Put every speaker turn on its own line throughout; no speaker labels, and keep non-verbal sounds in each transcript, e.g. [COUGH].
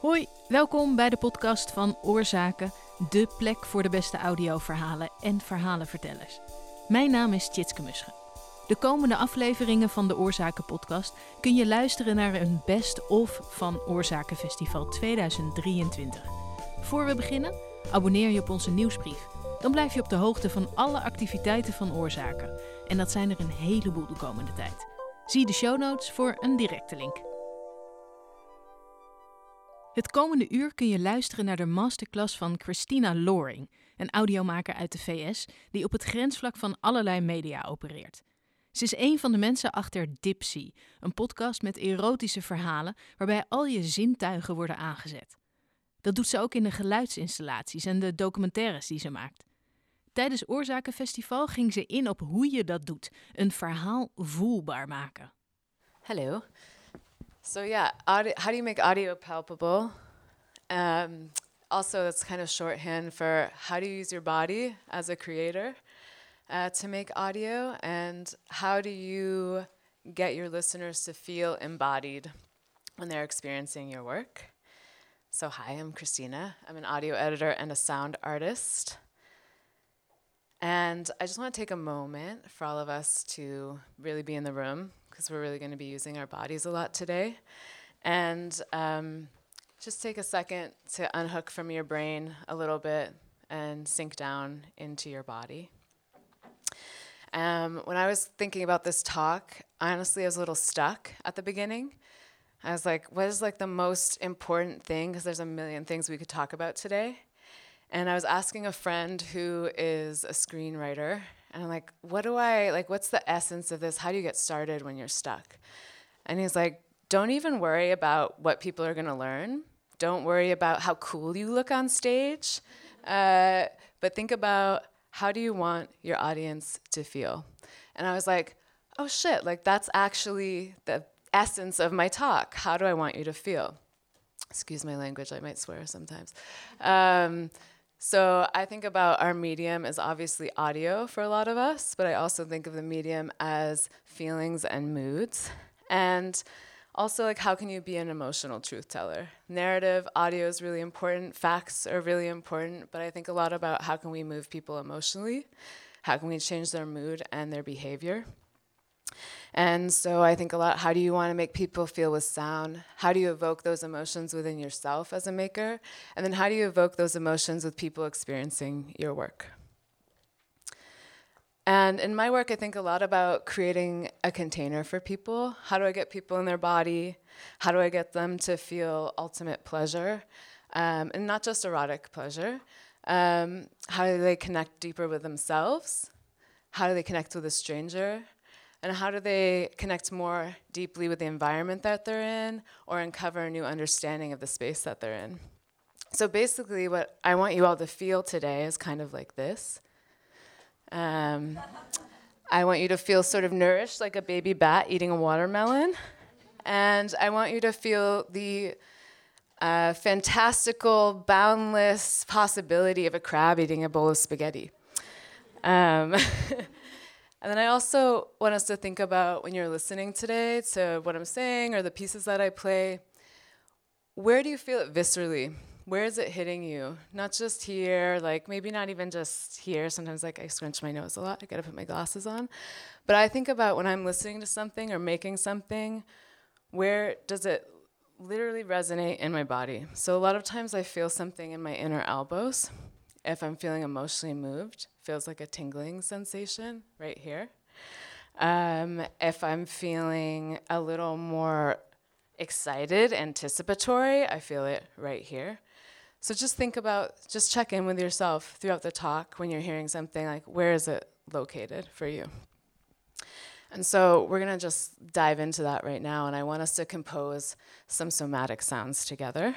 Hoi, welkom bij de podcast van Oorzaken, de plek voor de beste audioverhalen en verhalenvertellers. Mijn naam is Tjitske Musche. De komende afleveringen van de Oorzaken podcast kun je luisteren naar een best-of van Oorzaken Festival 2023. Voor we beginnen, abonneer je op onze nieuwsbrief. Dan blijf je op de hoogte van alle activiteiten van Oorzaken. En dat zijn er een heleboel de komende tijd. Zie de show notes voor een directe link. Het komende uur kun je luisteren naar de masterclass van Christina Loring, een audiomaker uit de VS die op het grensvlak van allerlei media opereert. Ze is een van de mensen achter Dipsy, een podcast met erotische verhalen waarbij al je zintuigen worden aangezet. Dat doet ze ook in de geluidsinstallaties en de documentaires die ze maakt. Tijdens Oorzakenfestival ging ze in op hoe je dat doet: een verhaal voelbaar maken.
Hello. So yeah, how do you make audio palpable? Um, also, that's kind of shorthand for how do you use your body as a creator uh, to make audio, and how do you get your listeners to feel embodied when they're experiencing your work? So, hi, I'm Kristina. I'm an audio editor and a sound artist. And I just want to take a moment for all of us to really be in the room because we're really going to be using our bodies a lot today. And um, just take a second to unhook from your brain a little bit and sink down into your body. Um, when I was thinking about this talk, honestly, I was a little stuck at the beginning. I was like, what is like the most important thing? Because there's a million things we could talk about today. And I was asking a friend who is a screenwriter and I'm like, what do I, like, what's the essence of this? How do you get started when you're stuck? And he's like, don't even worry about what people are going to learn. Don't worry about how cool you look on stage. Uh, but think about how do you want your audience to feel? And I was like, oh shit, like that's actually the essence of my talk. How do I want you to feel? Excuse my language, I might swear sometimes. Um, so I think about our medium as obviously audio for a lot of us, but I also think of the medium as feelings and moods. And also like how can you be an emotional truth teller? Narrative, audio is really important, facts are really important, but I think a lot about how can we move people emotionally? How can we change their mood and their behavior? And so I think a lot how do you want to make people feel with sound? How do you evoke those emotions within yourself as a maker? And then how do you evoke those emotions with people experiencing your work? And in my work, I think a lot about creating a container for people. How do I get people in their body? How do I get them to feel ultimate pleasure? Um, and not just erotic pleasure. Um, how do they connect deeper with themselves? How do they connect with a stranger? And how do they connect more deeply with the environment that they're in or uncover a new understanding of the space that they're in? So basically, what I want you all to feel today is kind of like this. Um, I want you to feel sort of nourished like a baby bat eating a watermelon. And I want you to feel the uh, fantastical, boundless possibility of a crab eating a bowl of spaghetti. Um, [LAUGHS] and then I also want us to think about when you're listening today to what I'm saying or the pieces that I play, where do you feel it viscerally? where is it hitting you? Not just here, like maybe not even just here. Sometimes like I scrunch my nose a lot. I gotta put my glasses on. But I think about when I'm listening to something or making something, where does it literally resonate in my body? So a lot of times I feel something in my inner elbows. If I'm feeling emotionally moved, feels like a tingling sensation right here. Um, if I'm feeling a little more excited, anticipatory, I feel it right here. So just think about, just check in with yourself throughout the talk when you're hearing something like, where is it located for you? And so we're going to just dive into that right now, and I want us to compose some somatic sounds together.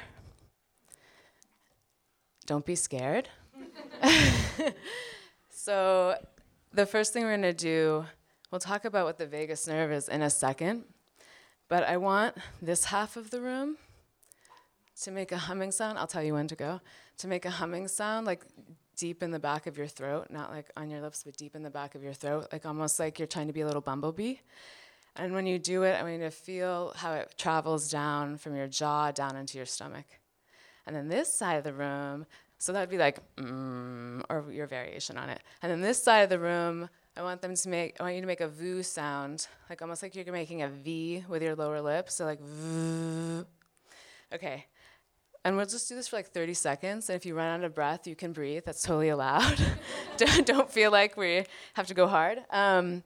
Don't be scared. [LAUGHS] so, the first thing we're going to do, we'll talk about what the vagus nerve is in a second, but I want this half of the room to make a humming sound, I'll tell you when to go. To make a humming sound, like deep in the back of your throat, not like on your lips, but deep in the back of your throat, like almost like you're trying to be a little bumblebee. And when you do it, I want you to feel how it travels down from your jaw down into your stomach. And then this side of the room, so that would be like, mm, or your variation on it. And then this side of the room, I want them to make, I want you to make a VOO sound, like almost like you're making a V with your lower lip. So like, V. Okay. And we'll just do this for like 30 seconds. And if you run out of breath, you can breathe. That's totally allowed. [LAUGHS] don't, don't feel like we have to go hard. Um,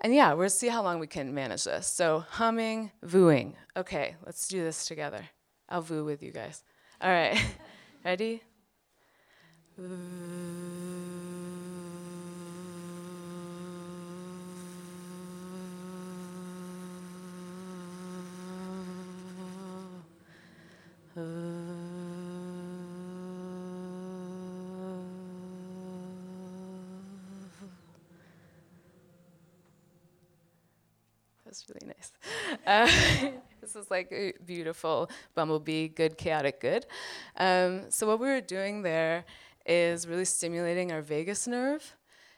and yeah, we'll see how long we can manage this. So humming, VOOing. Okay, let's do this together. I'll VOO with you guys. All right. [LAUGHS] Ready? That's really nice. [LAUGHS] Uh, this is like a beautiful bumblebee, good, chaotic, good. Um, so, what we were doing there is really stimulating our vagus nerve.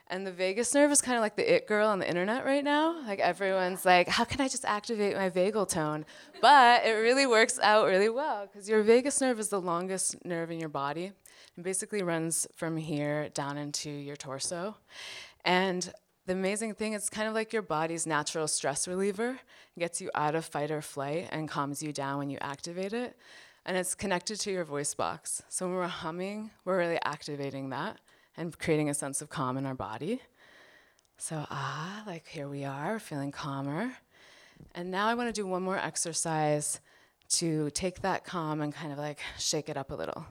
And the vagus nerve is kind of like the it girl on the internet right now. Like everyone's like, how can I just activate my vagal tone? But it really works out really well because your vagus nerve is the longest nerve in your body and basically runs from here down into your torso. And the amazing thing, it's kind of like your body's natural stress reliever. It gets you out of fight or flight and calms you down when you activate it and it's connected to your voice box. So when we're humming, we're really activating that and creating a sense of calm in our body. So, ah, like here we are, feeling calmer. And now I want to do one more exercise to take that calm and kind of like shake it up a little.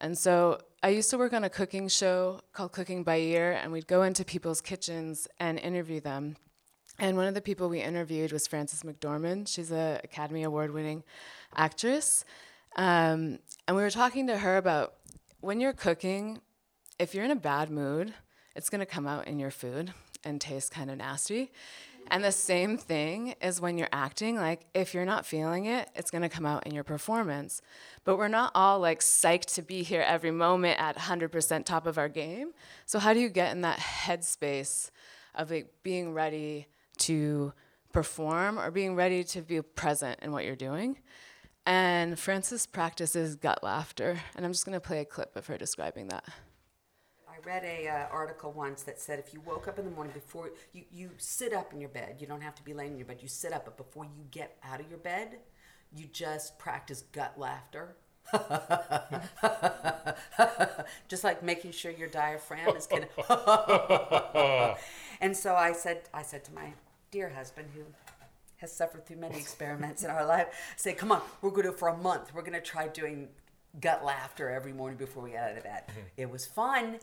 And so I used to work on a cooking show called Cooking by Ear, and we'd go into people's kitchens and interview them. And one of the people we interviewed was Frances McDormand. She's an Academy Award winning actress. Um, and we were talking to her about when you're cooking, if you're in a bad mood, it's going to come out in your food and taste kind of nasty. And the same thing is when you're acting, like if you're not feeling it, it's gonna come out in your performance. But we're not all like psyched to be here every moment at 100% top of our game. So, how do you get in that headspace of like being ready to perform or being ready to be present in what you're doing? And Frances practices gut laughter. And I'm just going to play a clip of her describing that.
I read a uh, article once that said if you woke up in the morning before you, you sit up in your bed, you don't have to be laying in your bed, you sit up, but before you get out of your bed, you just practice gut laughter. [LAUGHS] just like making sure your diaphragm is gonna [LAUGHS] [LAUGHS] and so I said I said to my dear husband who has suffered through many experiments in our life. Say, come on, we're going to for a month. We're going to try doing gut laughter every morning before we get out of bed. Mm-hmm. It was fun.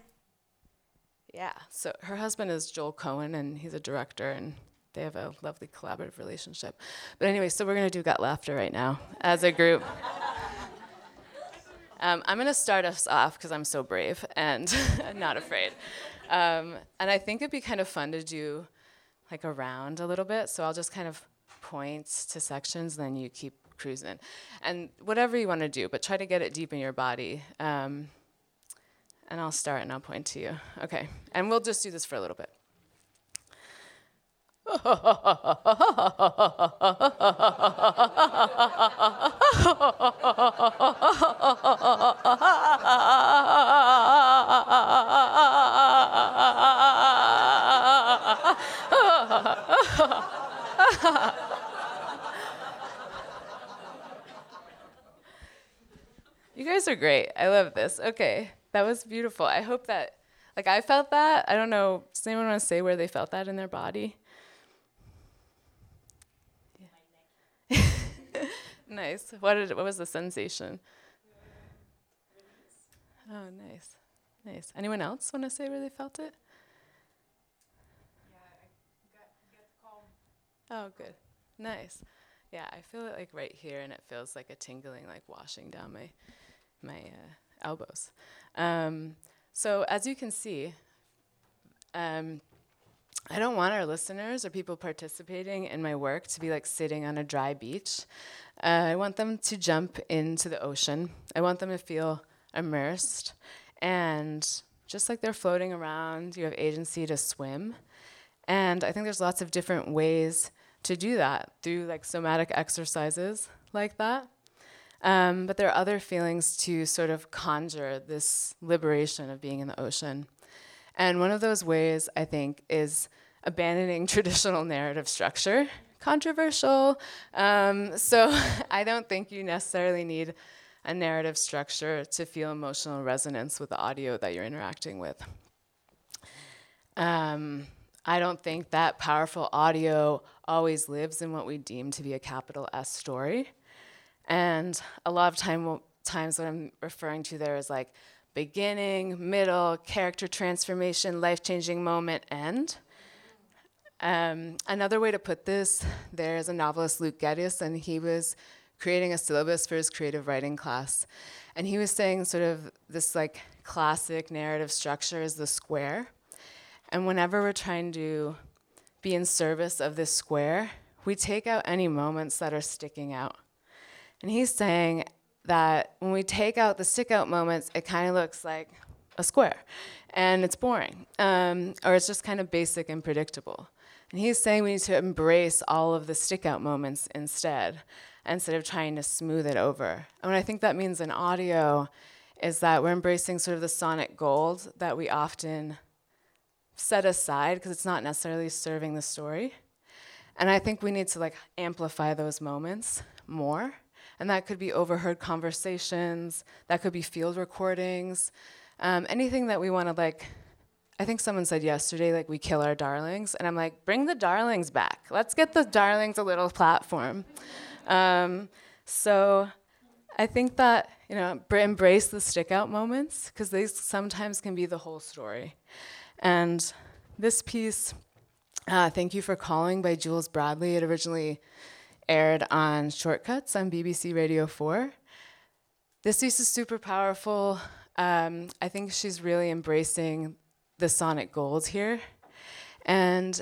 Yeah. So her husband is Joel Coen, and he's a director, and they have a lovely collaborative relationship. But anyway, so we're going to do gut laughter right now as a group. [LAUGHS] Um, I'm going to start us off because I'm so brave and [LAUGHS] not afraid. Um, and I think it'd be kind of fun to do like around a little bit. So I'll just kind of point to sections, then you keep cruising. And whatever you want to do, but try to get it deep in your body. Um, and I'll start and I'll point to you. Okay. And we'll just do this for a little bit. You guys are great. I love this. Okay, that was beautiful. I hope that, like, I felt that. I don't know. Does anyone want to say where they felt that in their body? Yeah. Nice. What did? What was the sensation? Oh, nice, nice. Anyone else want to say where they felt it? Oh, good. Nice. Yeah, I feel it like right here, and it feels like a tingling, like washing down my my uh, elbows. Um, so as you can see, um, I don't want our listeners or people participating in my work to be like sitting on a dry beach. Uh, I want them to jump into the ocean. I want them to feel immersed. And just like they're floating around, you have agency to swim. And I think there's lots of different ways to do that through like somatic exercises like that. Um, but there are other feelings to sort of conjure this liberation of being in the ocean. And one of those ways, I think, is abandoning [LAUGHS] traditional narrative structure. Controversial. Um, so [LAUGHS] I don't think you necessarily need a narrative structure to feel emotional resonance with the audio that you're interacting with. Um, I don't think that powerful audio always lives in what we deem to be a capital S story. And a lot of time, times what I'm referring to there is like beginning, middle, character transformation, life changing moment, end. Um, another way to put this, there's a novelist, Luke Geddes, and he was creating a syllabus for his creative writing class. And he was saying sort of this like classic narrative structure is the square. And whenever we're trying to be in service of this square, we take out any moments that are sticking out. And he's saying that when we take out the stick out moments, it kind of looks like a square and it's boring um, or it's just kind of basic and predictable. And he's saying we need to embrace all of the stick out moments instead, instead of trying to smooth it over. And what I think that means in audio is that we're embracing sort of the sonic gold that we often set aside because it's not necessarily serving the story. And I think we need to like amplify those moments more. And that could be overheard conversations, that could be field recordings, um, anything that we want to like I think someone said yesterday, like, we kill our darlings. And I'm like, bring the darlings back. Let's get the darlings a little platform. Um, so I think that, you know, embrace the stick out moments, because they sometimes can be the whole story. And this piece, uh, Thank You for Calling by Jules Bradley, it originally aired on Shortcuts on BBC Radio 4. This piece is super powerful. Um, I think she's really embracing the sonic gold here. And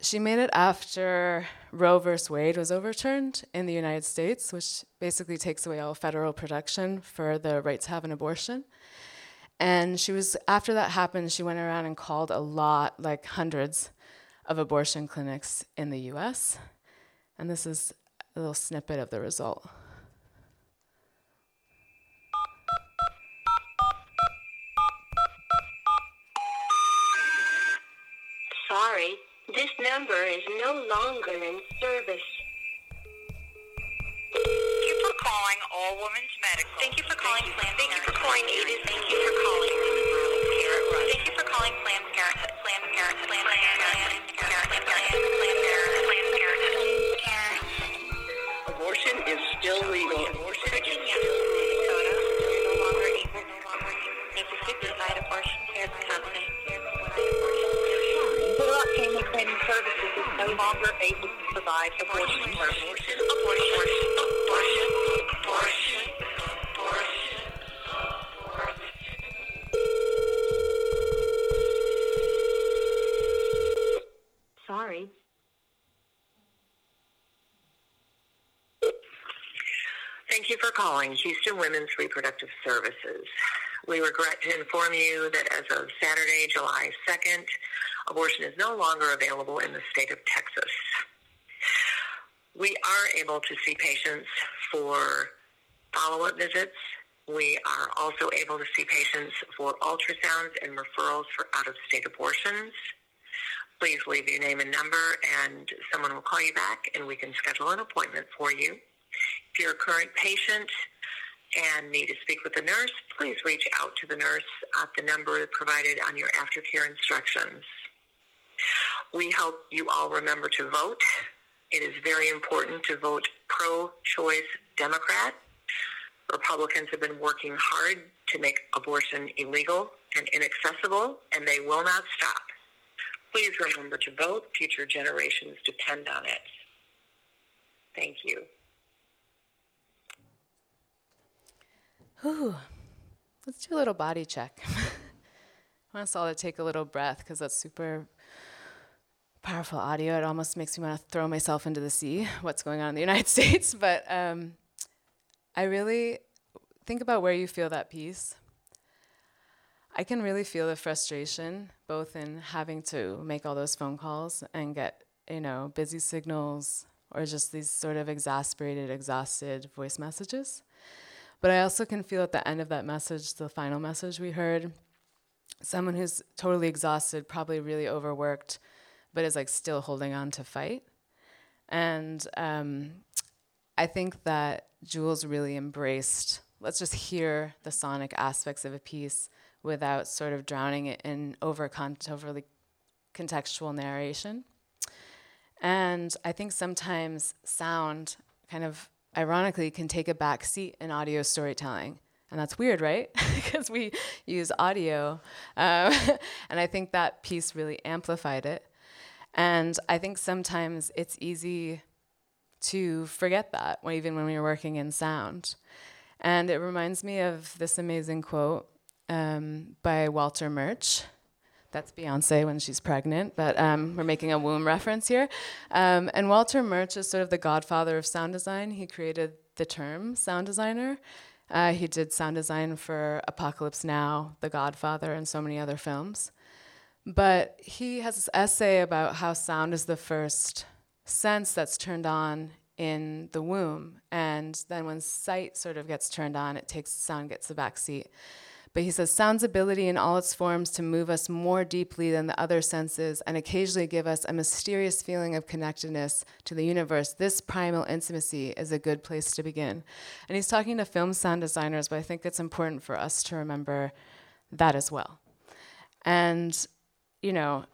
she made it after Roe versus Wade was overturned in the United States, which basically takes away all federal protection for the right to have an abortion. And she was, after that happened, she went around and called a lot, like hundreds of abortion clinics in the US. And this is a little snippet of the result.
sorry, this number is no longer in service.
Thank you for calling All Women's Medical.
Thank you for calling Planned
Thank you for
calling
Avis.
Thank you for calling
Thank you for calling Planned Parenthood. Planned Parenthood. Planned Parenthood. Planned Parenthood. Planned Parenthood.
Abortion is still legal. Abortion is
Virginia, Minnesota, no longer no longer able to provide abortion care company.
Family Planning Services is no longer able to provide abortion services.
Abortion, abortion,
calling Houston Women's Reproductive Services. We regret to inform you that as of Saturday, July 2nd, abortion is no longer available in the state of Texas. We are able to see patients for follow-up visits. We are also able to see patients for ultrasounds and referrals for out-of-state abortions. Please leave your name and number, and someone will call you back, and we can schedule an appointment for you. If you're a current patient and need to speak with a nurse, please reach out to the nurse at the number provided on your aftercare instructions. We hope you all remember to vote. It is very important to vote pro-choice Democrat. Republicans have been working hard to make abortion illegal and inaccessible, and they will not stop. Please remember to vote. Future generations depend on it. Thank you.
Let's do a little body check. [LAUGHS] I want us all to take a little breath because that's super powerful audio. It almost makes me want to throw myself into the sea, what's going on in the [LAUGHS] United States. But um, I really think about where you feel that peace. I can really feel the frustration, both in having to make all those phone calls and get, you know, busy signals or just these sort of exasperated, exhausted voice messages. But I also can feel at the end of that message, the final message we heard, someone who's totally exhausted, probably really overworked, but is like still holding on to fight. And um, I think that Jules really embraced let's just hear the sonic aspects of a piece without sort of drowning it in over overly contextual narration. And I think sometimes sound kind of ironically can take a back seat in audio storytelling. And that's weird, right? [LAUGHS] because we use audio. Um, [LAUGHS] and I think that piece really amplified it. And I think sometimes it's easy to forget that, even when we are working in sound. And it reminds me of this amazing quote um, by Walter Murch. That's Beyonce when she's pregnant, but um, we're making a womb reference here. Um, and Walter Murch is sort of the godfather of sound design. He created the term sound designer. Uh, he did sound design for Apocalypse Now, The Godfather, and so many other films. But he has this essay about how sound is the first sense that's turned on in the womb. And then when sight sort of gets turned on, it takes sound gets the back seat. But he says sound's ability in all its forms to move us more deeply than the other senses and occasionally give us a mysterious feeling of connectedness to the universe. This primal intimacy is a good place to begin. And he's talking to film sound designers, but I think it's important for us to remember that as well. And you know,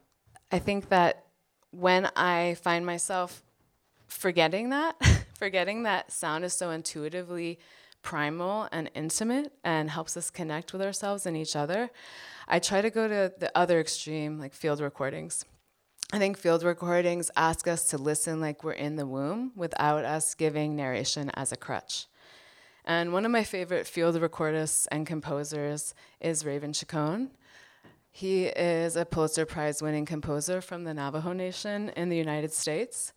I think that when I find myself forgetting that, [LAUGHS] forgetting that sound is so intuitively primal and intimate and helps us connect with ourselves and each other, I try to go to the other extreme, like field recordings. I think field recordings ask us to listen like we're in the womb without us giving narration as a crutch. And one of my favorite field recordists and composers is Raven Chacon. He is a Pulitzer Prize winning composer from the Navajo Nation in the United States.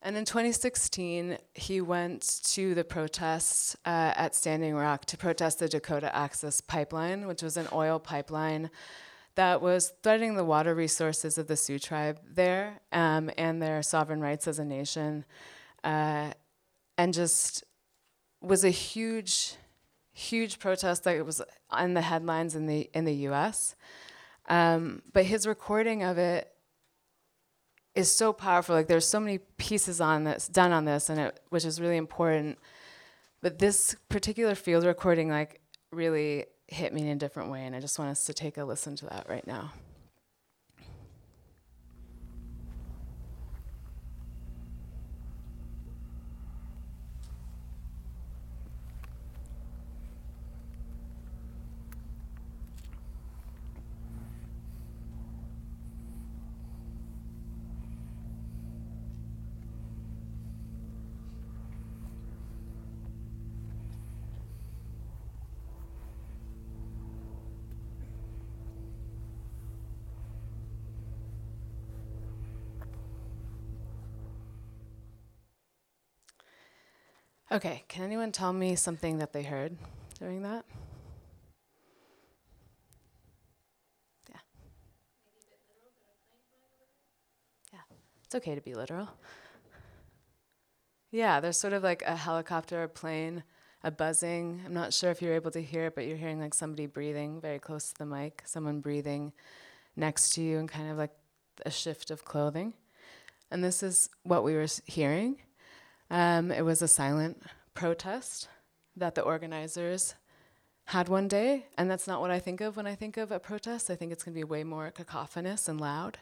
And in 2016, he went to the protests uh, at Standing Rock to protest the Dakota Access Pipeline, which was an oil pipeline that was threatening the water resources of the Sioux tribe there um, and their sovereign rights as a nation, uh, and just was a huge, huge protest that was in the headlines in the in the U.S. Um, but his recording of it is so powerful. Like there's so many pieces on this done on this, and it which is really important. But this particular field recording like really hit me in a different way, and I just want us to take a listen to that right now. Okay, can anyone tell me something that they heard during that? Yeah. Yeah, it's okay to be literal. Yeah, there's sort of like a helicopter, a plane, a buzzing. I'm not sure if you're able to hear it, but you're hearing like somebody breathing very close to the mic, someone breathing next to you, and kind of like a shift of clothing. And this is what we were hearing. Um, it was a silent protest that the organizers had one day, and that's not what I think of when I think of a protest. I think it's going to be way more cacophonous and loud.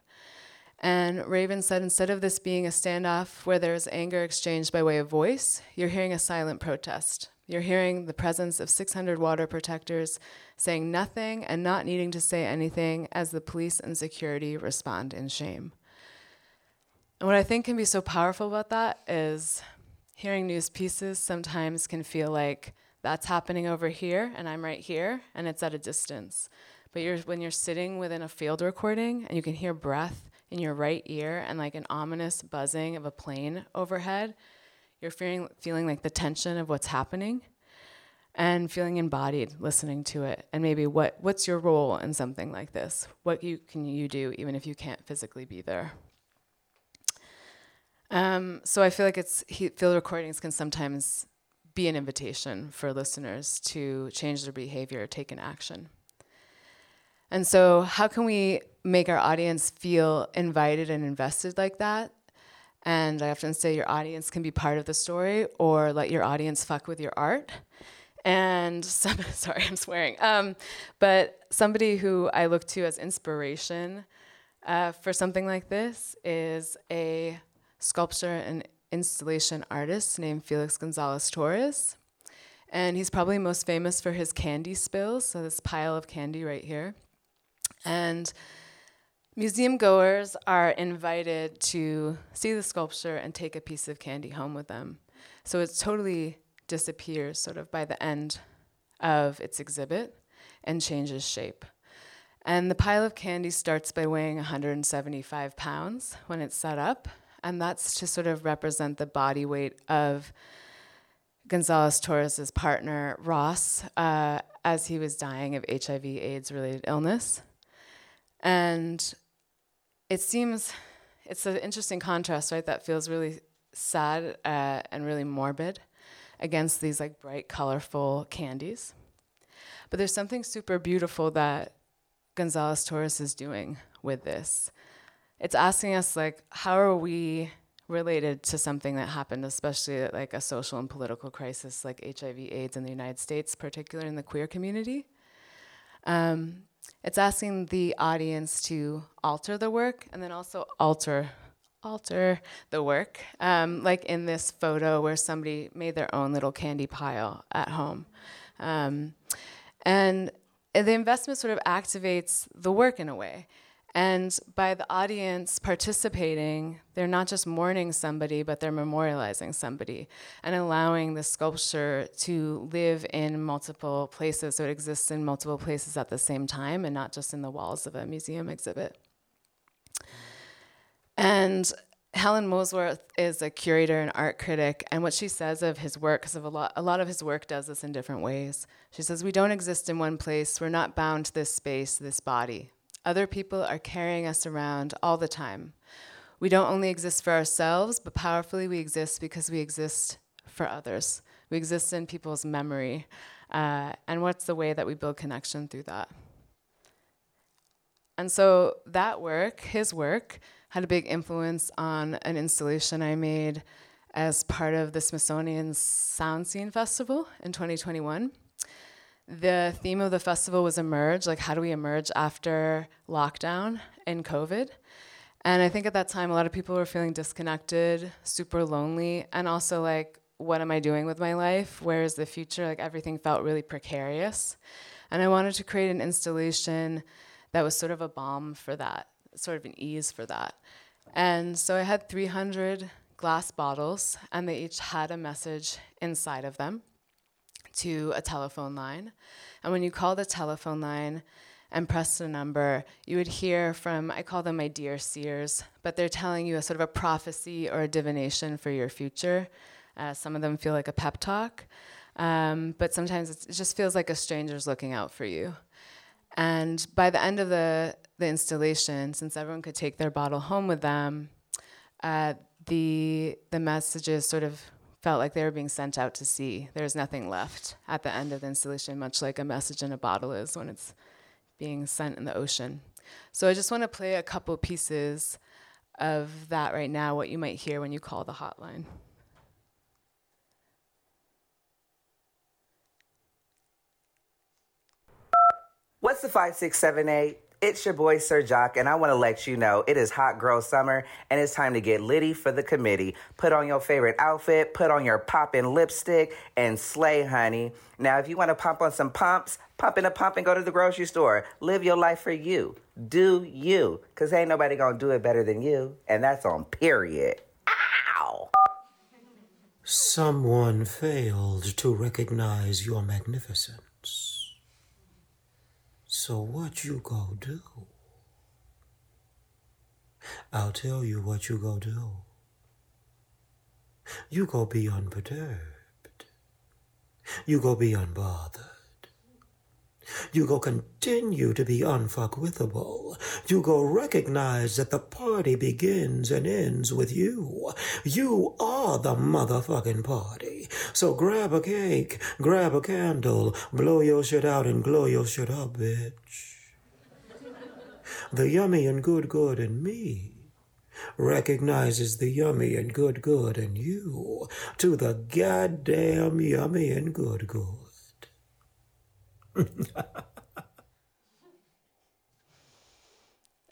And Raven said instead of this being a standoff where there's anger exchanged by way of voice, you're hearing a silent protest. You're hearing the presence of 600 water protectors saying nothing and not needing to say anything as the police and security respond in shame. And what I think can be so powerful about that is hearing news pieces sometimes can feel like that's happening over here and I'm right here and it's at a distance. But you're, when you're sitting within a field recording and you can hear breath in your right ear and like an ominous buzzing of a plane overhead, you're feeling, feeling like the tension of what's happening and feeling embodied listening to it. And maybe what, what's your role in something like this? What you, can you do even if you can't physically be there um, so I feel like it's he, field recordings can sometimes be an invitation for listeners to change their behavior, take an action. And so, how can we make our audience feel invited and invested like that? And I often say your audience can be part of the story or let your audience fuck with your art. And [LAUGHS] some, sorry, I'm swearing. Um, but somebody who I look to as inspiration uh, for something like this is a sculptor and installation artist named Felix Gonzalez Torres. And he's probably most famous for his candy spills, so this pile of candy right here. And museum goers are invited to see the sculpture and take a piece of candy home with them. So it totally disappears sort of by the end of its exhibit and changes shape. And the pile of candy starts by weighing 175 pounds when it's set up, and that's to sort of represent the body weight of Gonzalez Torres's partner, Ross, uh, as he was dying of HIV AIDS related illness. And it seems, it's an interesting contrast, right? That feels really sad uh, and really morbid against these like bright, colorful candies. But there's something super beautiful that Gonzalez Torres is doing with this. It's asking us like, how are we related to something that happened, especially like a social and political crisis like HIV/AIDS in the United States, particularly in the queer community? Um, it's asking the audience to alter the work and then also alter alter the work. Um, like in this photo where somebody made their own little candy pile at home. Um, and the investment sort of activates the work in a way and by the audience participating, they're not just mourning somebody, but they're memorializing somebody and allowing the sculpture to live in multiple places. So it exists in multiple places at the same time and not just in the walls of a museum exhibit. And Helen Molesworth is a curator and art critic, and what she says of his work, because a lot, a lot of his work does this in different ways. She says, We don't exist in one place, we're not bound to this space, this body. Other people are carrying us around all the time. We don't only exist for ourselves, but powerfully we exist because we exist for others. We exist in people's memory. Uh, and what's the way that we build connection through that? And so that work, his work, had a big influence on an installation I made as part of the Smithsonian Sound Scene Festival in 2021 the theme of the festival was emerge like how do we emerge after lockdown and covid? And i think at that time a lot of people were feeling disconnected super lonely and also like what am i doing with my life? Where is the future? Like everything felt really precarious. And i wanted to create an installation that was sort of a balm for that sort of an ease for that. And so i had 300 glass bottles and they each had a message inside of them to a telephone line. And when you call the telephone line and press the number, you would hear from, I call them my dear seers, but they're telling you a sort of a prophecy or a divination for your future. Uh, some of them feel like a pep talk, um, but sometimes it just feels like a stranger's looking out for you. And by the end of the, the installation, since everyone could take their bottle home with them, uh, the, the messages sort of felt like they were being sent out to sea. There's nothing left at the end of the installation, much like a message in a bottle is when it's being sent in the ocean. So I just want to play a couple pieces of that right now, what you might hear when you call the hotline.
What's the 5678? It's your boy Sir Jock, and I want to let you know it is hot girl summer, and it's time to get litty for the committee. Put on your favorite outfit, put on your poppin' lipstick, and slay, honey. Now, if you want to pump on some pumps, pump in a pump and go to the grocery store. Live your life for you. Do you, because ain't nobody gonna do it better than you, and that's on period. Ow!
Someone failed to recognize your magnificence. So what you go do? I'll tell you what you go do. You go be unperturbed. You go be unbothered. You go continue to be unfuckwithable. You go recognize that the party begins and ends with you. You are the motherfucking party. So grab a cake, grab a candle, blow your shit out and glow your shit up, bitch. The yummy and good good in me recognizes the yummy and good good in you to the goddamn yummy and good good. [LAUGHS]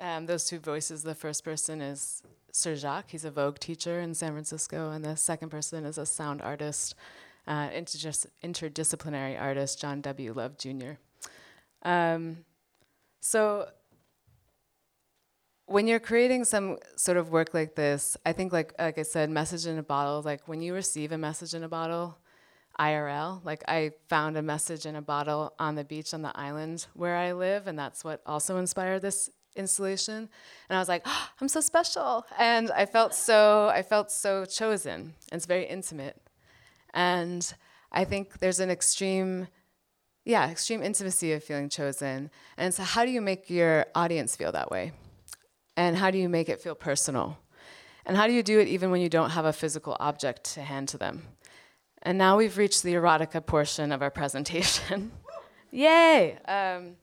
Um, those two voices, the first person is Sir Jacques. He's a Vogue teacher in San Francisco, and the second person is a sound artist, uh, interdis- interdisciplinary artist, John W. Love Jr. Um, so when you're creating some sort of work like this, I think like like I said, message in a bottle. Like when you receive a message in a bottle, IRL. Like I found a message in a bottle on the beach on the island where I live, and that's what also inspired this installation. And I was like, oh, [GASPS] I'm so special, and I felt so I felt so chosen. It's very intimate, and I think there's an extreme. Yeah, extreme intimacy of feeling chosen. And so, how do you make your audience feel that way? And how do you make it feel personal? And how do you do it even when you don't have a physical object to hand to them? And now we've reached the erotica portion of our presentation. [LAUGHS] Yay! Um,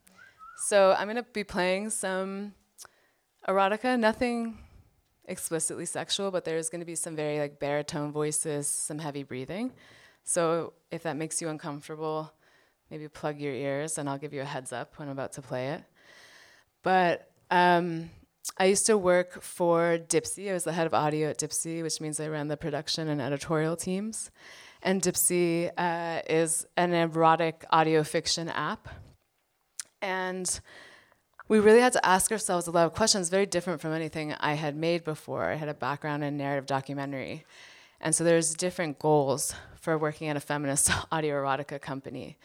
so I'm gonna be playing some erotica, nothing explicitly sexual, but there's gonna be some very like baritone voices, some heavy breathing. So if that makes you uncomfortable, maybe plug your ears and I'll give you a heads up when I'm about to play it. But um, I used to work for Dipsea. I was the head of audio at Dipsea, which means I ran the production and editorial teams. And Dipsea uh, is an erotic audio fiction app. And we really had to ask ourselves a lot of questions, very different from anything I had made before. I had a background in narrative documentary. And so there's different goals for working at a feminist [LAUGHS] audio erotica company.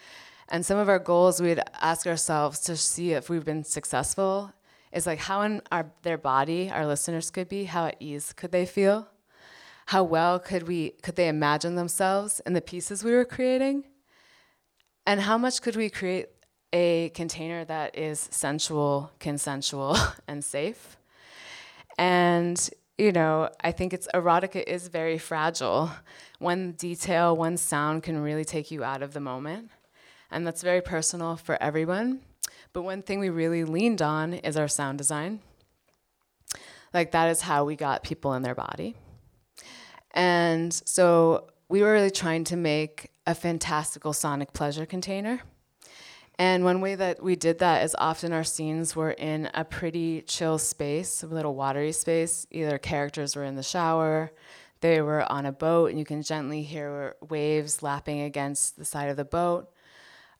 And some of our goals we'd ask ourselves to see if we've been successful is like how in our, their body our listeners could be, how at ease could they feel, how well could we could they imagine themselves in the pieces we were creating, and how much could we create a container that is sensual, consensual, [LAUGHS] and safe. And you know, I think it's erotica is very fragile. One detail, one sound can really take you out of the moment. And that's very personal for everyone. But one thing we really leaned on is our sound design. Like, that is how we got people in their body. And so we were really trying to make a fantastical sonic pleasure container. And one way that we did that is often our scenes were in a pretty chill space, a little watery space. Either characters were in the shower, they were on a boat, and you can gently hear waves lapping against the side of the boat.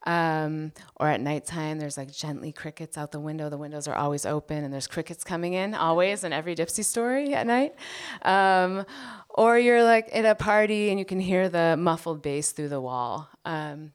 Um, or at nighttime, there's like gently crickets out the window. The windows are always open, and there's crickets coming in always in every Dipsea story at night. Um, or you're like at a party and you can hear the muffled bass through the wall. Um,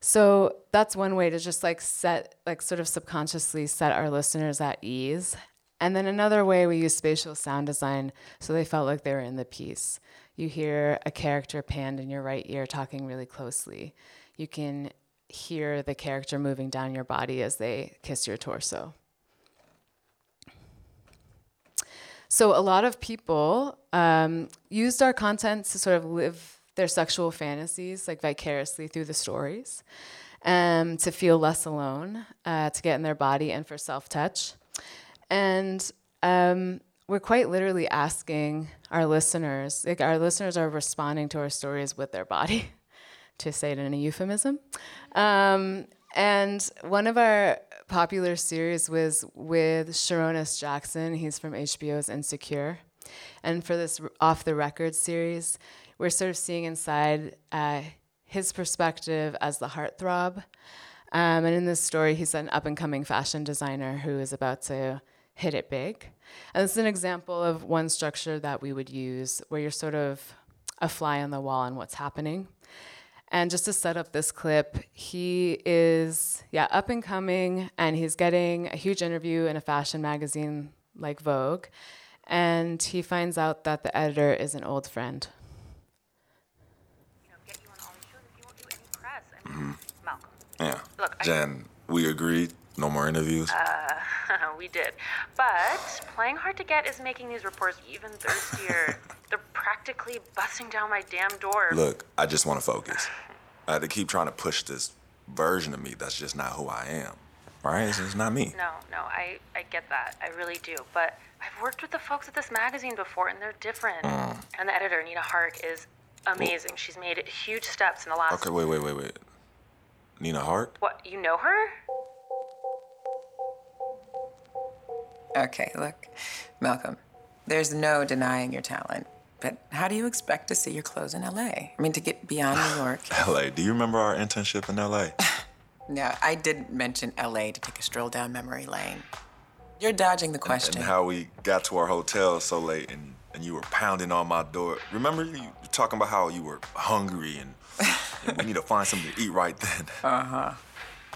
so that's one way to just like set, like sort of subconsciously set our listeners at ease. And then another way we use spatial sound design so they felt like they were in the piece. You hear a character panned in your right ear talking really closely. You can hear the character moving down your body as they kiss your torso. So, a lot of people um, used our content to sort of live their sexual fantasies like vicariously through the stories, um, to feel less alone, uh, to get in their body, and for self touch. And um, we're quite literally asking our listeners, like our listeners are responding to our stories with their body, [LAUGHS] to say it in a euphemism. Um, and one of our popular series was with Sarunas Jackson. He's from HBO's Insecure. And for this Off the Record series, we're sort of seeing inside uh, his perspective as the heartthrob. Um, and in this story, he's an up and coming fashion designer who is about to hit it big. And this is an example of one structure that we would use where you're sort of a fly on the wall on what's happening. And just to set up this clip, he is, yeah, up and coming, and he's getting a huge interview in a fashion magazine like Vogue. And he finds out that the editor is an old friend. Mm-hmm.
Malcolm.
Yeah.
Look, I-
Jen, we agreed. No more interviews.
Uh, [LAUGHS] we did. But playing hard to get is making these reports even thirstier. [LAUGHS] They're practically busting down my damn door.
Look, I just want to focus. I had to keep trying to push this version of me that's just not who I am. Right? It's, it's not me.
No, no, I, I get that. I really do. But I've worked with the folks at this magazine before, and they're different.
Mm.
And the editor, Nina Hart, is amazing. She's made huge steps in the last.
Okay, wait, wait, wait, wait. Nina Hart?
What, you know her?
Okay, look, Malcolm, there's no denying your talent. But how do you expect to see your clothes in LA? I mean, to get beyond New York. [SIGHS]
LA. Do you remember our internship in LA? [SIGHS]
No, I didn't mention LA to take a stroll down memory lane. You're dodging the question.
And how we got to our hotel so late and, and you were pounding on my door. Remember you were talking about how you were hungry and, [SIGHS] and we need to find something to eat right then.
Uh huh.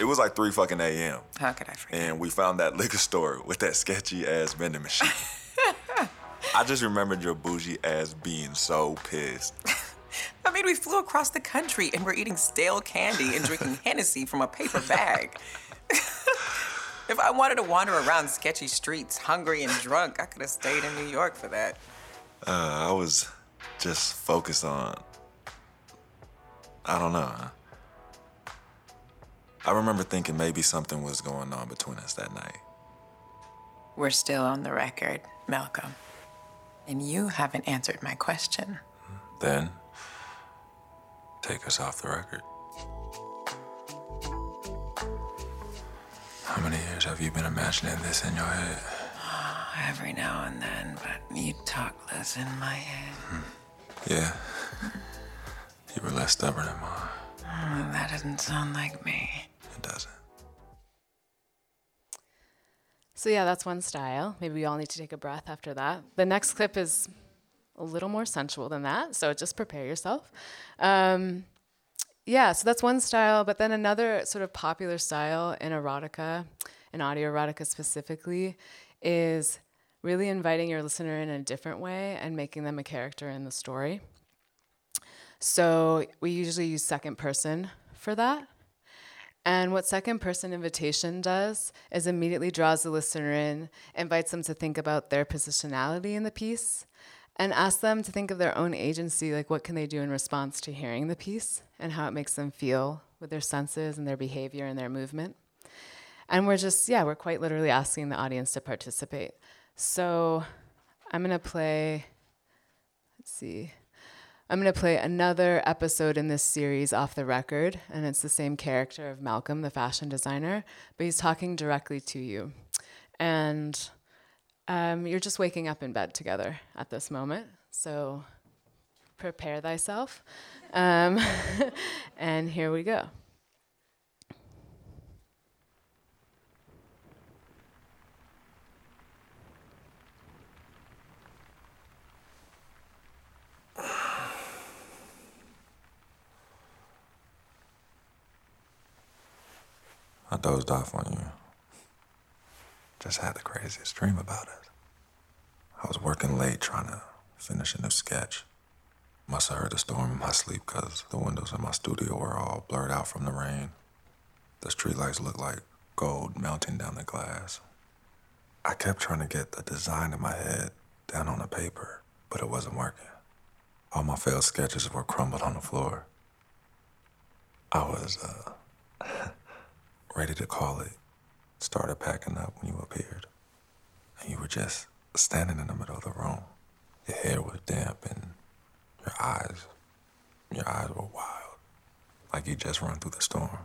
It was like 3 fucking a.m.
How could I forget?
And we found that [LAUGHS] liquor store with that sketchy ass vending machine. [LAUGHS] I just remembered your bougie ass being so pissed. [LAUGHS]
I mean, we flew across the country and we're eating stale candy and drinking Hennessy from a paper bag. if I wanted to wander around sketchy streets, hungry and drunk, I could have stayed in New York for that.
Uh, I was just focused on. I don't know. I remember thinking maybe something was going on between us that night.
We're still on the record, Malcolm. And you haven't answered my question.
Then, take us off the record. How many years have you been imagining this in your head? [SIGHS]
Every now and then, but you talk less in my head. Hmm.
Yeah. You were less stubborn than mine. [SIGHS]
That doesn't sound like me.
Doesn't.
So yeah, that's one style. Maybe we all need to take a breath after that. The next clip is a little more sensual than that, so just prepare yourself. Um, yeah, so that's one style, but then another sort of popular style in erotica, in audio erotica specifically, is really inviting your listener in a different way and making them a character in the story. So we usually use second person for that. And what second person invitation does is immediately draws the listener in, invites them to think about their positionality in the piece, and asks them to think of their own agency, like what can they do in response to hearing the piece and how it makes them feel with their senses and their behavior and their movement. And we're just, yeah, we're quite literally asking the audience to participate. So I'm gonna play, let's see. I'm going to play another episode in this series off the record, and it's the same character of Malcolm, the fashion designer, but he's talking directly to you. And um, you're just waking up in bed together at this moment. So prepare thyself. Um, [LAUGHS] and here we go.
I dozed off on you. Just had the craziest dream about it. I was working late trying to finish a new sketch. Must have heard the storm in my sleep because the windows in my studio were all blurred out from the rain. The streetlights looked like gold melting down the glass. I kept trying to get the design in my head down on the paper, but it wasn't working. All my failed sketches were crumbled on the floor. I was, uh, [LAUGHS] ready to call it. Started packing up when you appeared. And you were just standing in the middle of the room. Your hair was damp and your eyes, your eyes were wild. Like you just run through the storm.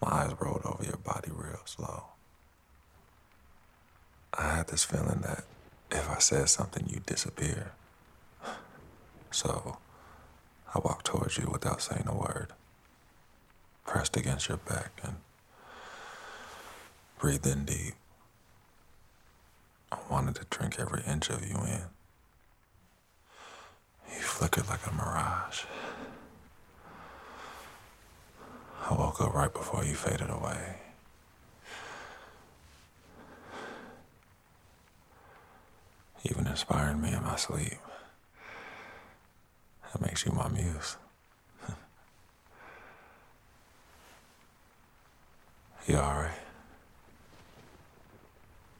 My eyes rolled over your body real slow. I had this feeling that if I said something, you'd disappear. [SIGHS] So I walked towards you without saying a word pressed against your back and breathed in deep. I wanted to drink every inch of you in. You flickered like a mirage. I woke up right before you faded away. Even inspiring me in my sleep. That makes you my muse. You alright?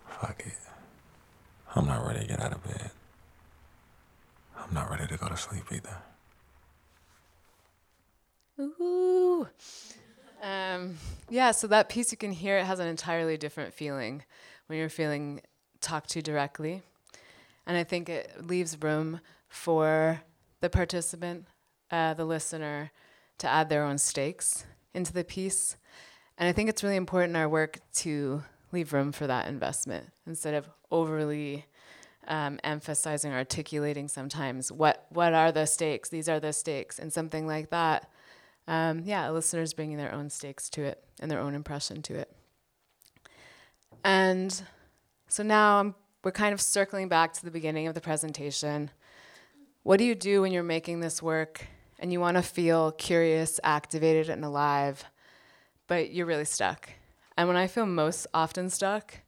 Fuck it. I'm not ready to get out of bed. I'm not ready to go to sleep either.
Ooh. Um, yeah, so that piece you can hear it has an entirely different feeling when you're feeling talked to directly. And I think it leaves room for the participant, uh, the listener, to add their own stakes into the piece. And I think it's really important in our work to leave room for that investment instead of overly um, emphasizing, articulating sometimes what what are the stakes. These are the stakes, and something like that. Um, yeah, listeners bringing their own stakes to it and their own impression to it. And so now I'm, we're kind of circling back to the beginning of the presentation. What do you do when you're making this work and you want to feel curious, activated, and alive, but you're really stuck? And when I feel most often stuck,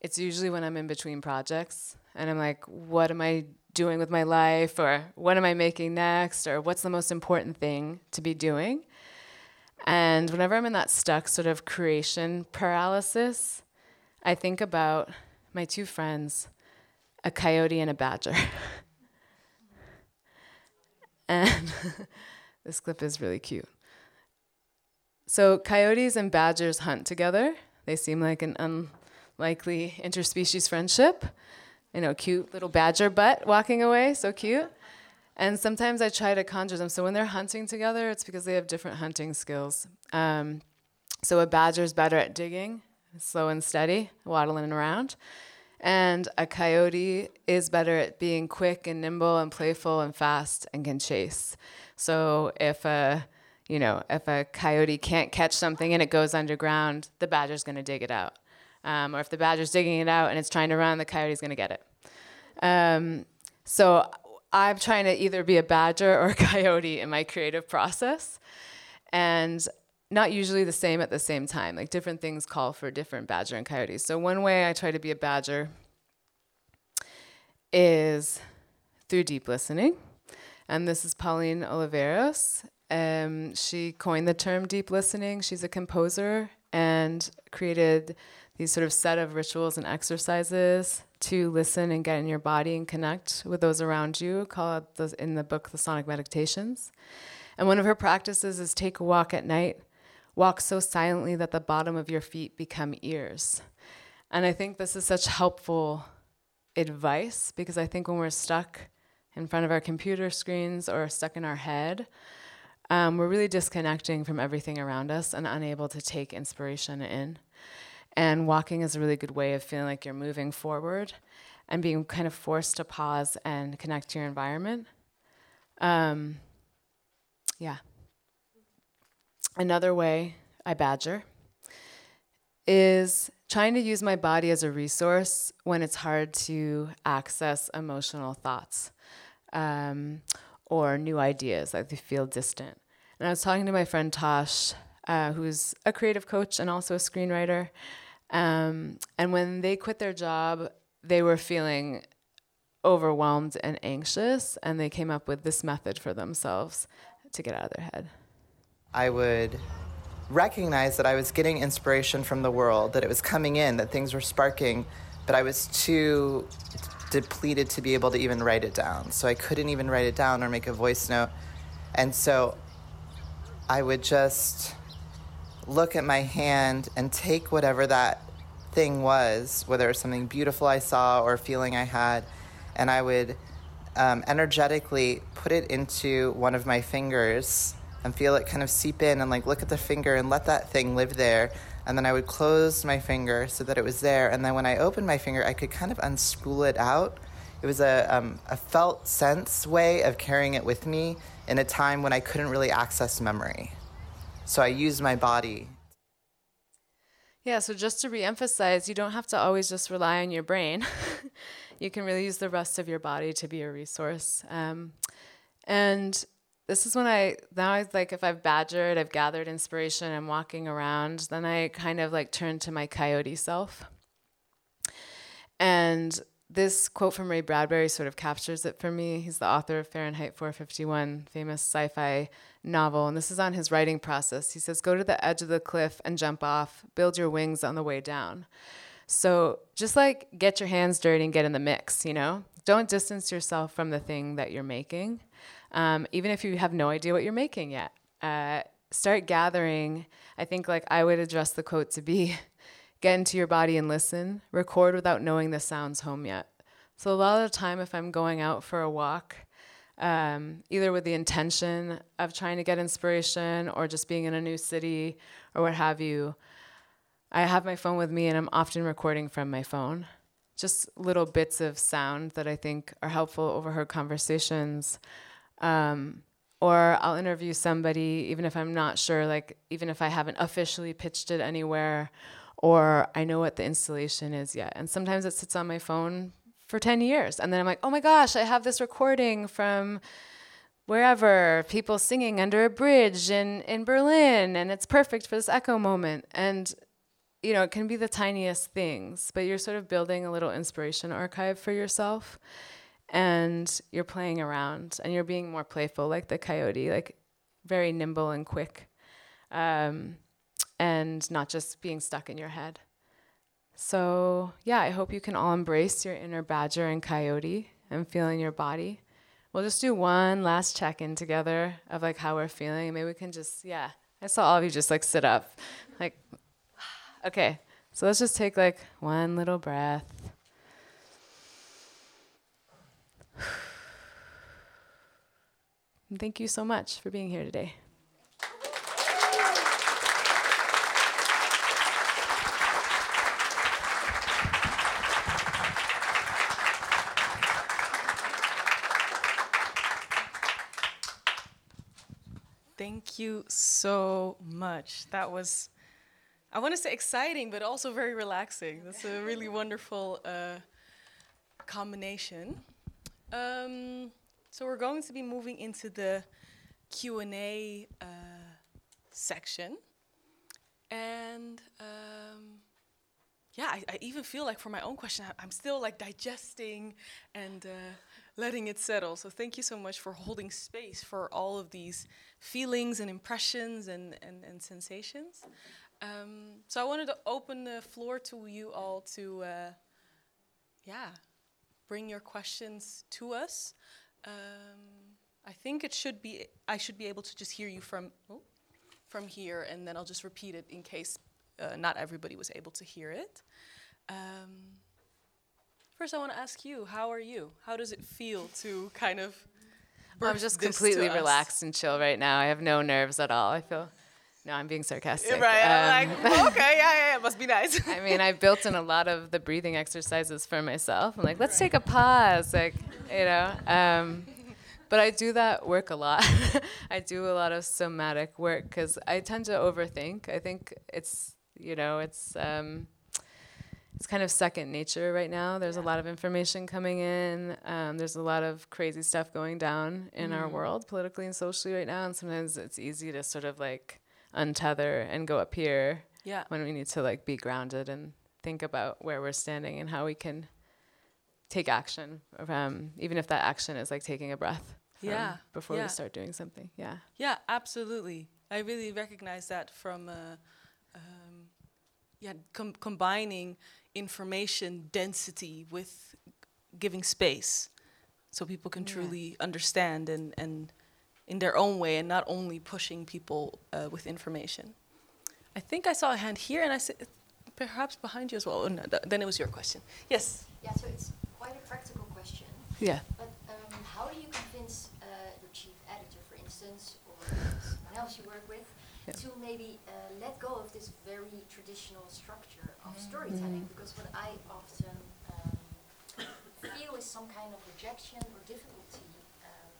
it's usually when I'm in between projects and I'm like, what am I doing with my life? Or what am I making next? Or what's the most important thing to be doing? And whenever I'm in that stuck sort of creation paralysis, I think about my two friends, a coyote and a badger. [LAUGHS] and [LAUGHS] this clip is really cute. So, coyotes and badgers hunt together. They seem like an unlikely interspecies friendship you know, cute little badger butt walking away, so cute. And sometimes I try to conjure them. So when they're hunting together, it's because they have different hunting skills. Um, so a badger's better at digging, slow and steady, waddling around. And a coyote is better at being quick and nimble and playful and fast and can chase. So if a you know, if a coyote can't catch something and it goes underground, the badger's going to dig it out. Um, or if the badger's digging it out and it's trying to run, the coyote's going to get it. Um, so I'm trying to either be a badger or a [LAUGHS] coyote in my creative process. And not usually the same at the same time. Like different things call for different badger and coyotes. So one way I try to be a badger is through deep listening. And this is Pauline Oliveros. Um, she coined the term deep listening. She's a composer and created these sort of set of rituals and exercises to listen and get in your body and connect with those around you, called the, in the book The Sonic Meditations. And one of her practices is take a walk at night, walk so silently that the bottom of your feet become ears. And I think this is such helpful advice because I think when we're stuck in front of our computer screens or stuck in our head, um, we're really disconnecting from everything around us and unable to take inspiration in. And walking is a really good way of feeling like you're moving forward and being kind of forced to pause and connect to your environment. Um, yeah. Another way I badger is trying to use my body as a resource when it's hard to access emotional thoughts um, or new ideas that they feel distant. And I was talking to my friend Tosh, uh, who's a creative coach and also a screenwriter, um, and when they quit their job, they were feeling overwhelmed and anxious, and they came up with this method for themselves to get out of their head.
I would recognize that I was getting inspiration from the world, that it was coming in, that things were sparking, but I was too depleted to be able to even write it down. So I couldn't even write it down or make a voice note. And so I would just look at my hand and take whatever that thing was, whether it was something beautiful I saw or a feeling I had, and I would um, energetically put it into one of my fingers and feel it kind of seep in and like look at the finger and let that thing live there. And then I would close my finger so that it was there. And then when I opened my finger, I could kind of unspool it out. It was a, um, a felt sense way of carrying it with me in a time when I couldn't really access memory. So I used my body.
Yeah, so just to reemphasize, you don't have to always just rely on your brain. [LAUGHS] you can really use the rest of your body to be a resource. Um, and this is when I now I like if I've badgered, I've gathered inspiration, I'm walking around, then I kind of like turn to my coyote self. And this quote from Ray Bradbury sort of captures it for me. He's the author of Fahrenheit 451, famous sci fi novel, and this is on his writing process. He says, Go to the edge of the cliff and jump off, build your wings on the way down. So just like get your hands dirty and get in the mix, you know? don't distance yourself from the thing that you're making, um, even if you have no idea what you're making yet. Uh, start gathering. I think like I would address the quote to be [LAUGHS] get into your body and listen, record without knowing the sounds home yet. So a lot of the time, if I'm going out for a walk, um, either with the intention of trying to get inspiration or just being in a new city or what have you, I have my phone with me and I'm often recording from my phone. Just little bits of sound that I think are helpful overheard conversations. Um, or I'll interview somebody, even if I'm not sure, like, even if I haven't officially pitched it anywhere, or I know what the installation is yet. And sometimes it sits on my phone for 10 years. And then I'm like, oh my gosh, I have this recording from wherever, people singing under a bridge in, in Berlin, and it's perfect for this echo moment. And you know, it can be the tiniest things, but you're sort of building a little inspiration archive for yourself and you're playing around and you're being more playful like the coyote, like very nimble and quick. Um, and not just being stuck in your head. So, yeah, I hope you can all embrace your inner badger and coyote and feel in your body. We'll just do one last check in together of like how we're feeling. Maybe we can just, yeah. I saw all of you just like sit up. Like, [SIGHS] okay. So let's just take like one little breath. [SIGHS] Thank you so much for being here today.
Thank you so much. That was, I want to say exciting, but also very relaxing. That's a really wonderful uh, combination. Um, so we're going to be moving into the Q and A uh, section, and um, yeah, I, I, even feel like for my own question, I, am still like digesting and uh, letting it settle. So thank you so much for holding space for all of these feelings and impressions and, and, and sensations. Um, so I wanted to open the floor to you all to, uh, yeah, bring your questions to us. Um, I think it should be, I should be able to just hear you from, oh, from here, and then I'll just repeat it in case uh, not everybody was able to hear it. Um, first, I want to ask you, how are you? How does it feel to kind of
I'm just completely relaxed and chill right now. I have no nerves at all. I feel. No, I'm being sarcastic.
Right. Um, I'm like, [LAUGHS] okay, yeah, yeah, it must be nice.
I mean, I built in a lot of the breathing exercises for myself. I'm like, let's take a pause, like, you know. Um, but I do that work a lot. [LAUGHS] I do a lot of somatic work because I tend to overthink. I think it's, you know, it's. Um, it's kind of second nature right now. There's yeah. a lot of information coming in. Um, there's a lot of crazy stuff going down in mm. our world, politically and socially, right now. And sometimes it's easy to sort of like untether and go up here.
Yeah.
When we need to like be grounded and think about where we're standing and how we can take action, um, even if that action is like taking a breath.
Yeah.
Before
yeah.
we start doing something. Yeah.
Yeah, absolutely. I really recognize that from. Uh, um, yeah, com- combining information density with giving space so people can yeah. truly understand and, and in their own way and not only pushing people uh, with information. I think I saw a hand here and I said perhaps behind you as well. Oh, no, th- then it was your question. Yes?
Yeah, so it's quite a practical question.
Yeah.
But um, how do you convince uh, your chief editor, for instance, or someone else you work with, yeah. to maybe uh, let go of this very traditional structure of mm. storytelling mm. because what I often um, feel is some kind of rejection or difficulty um,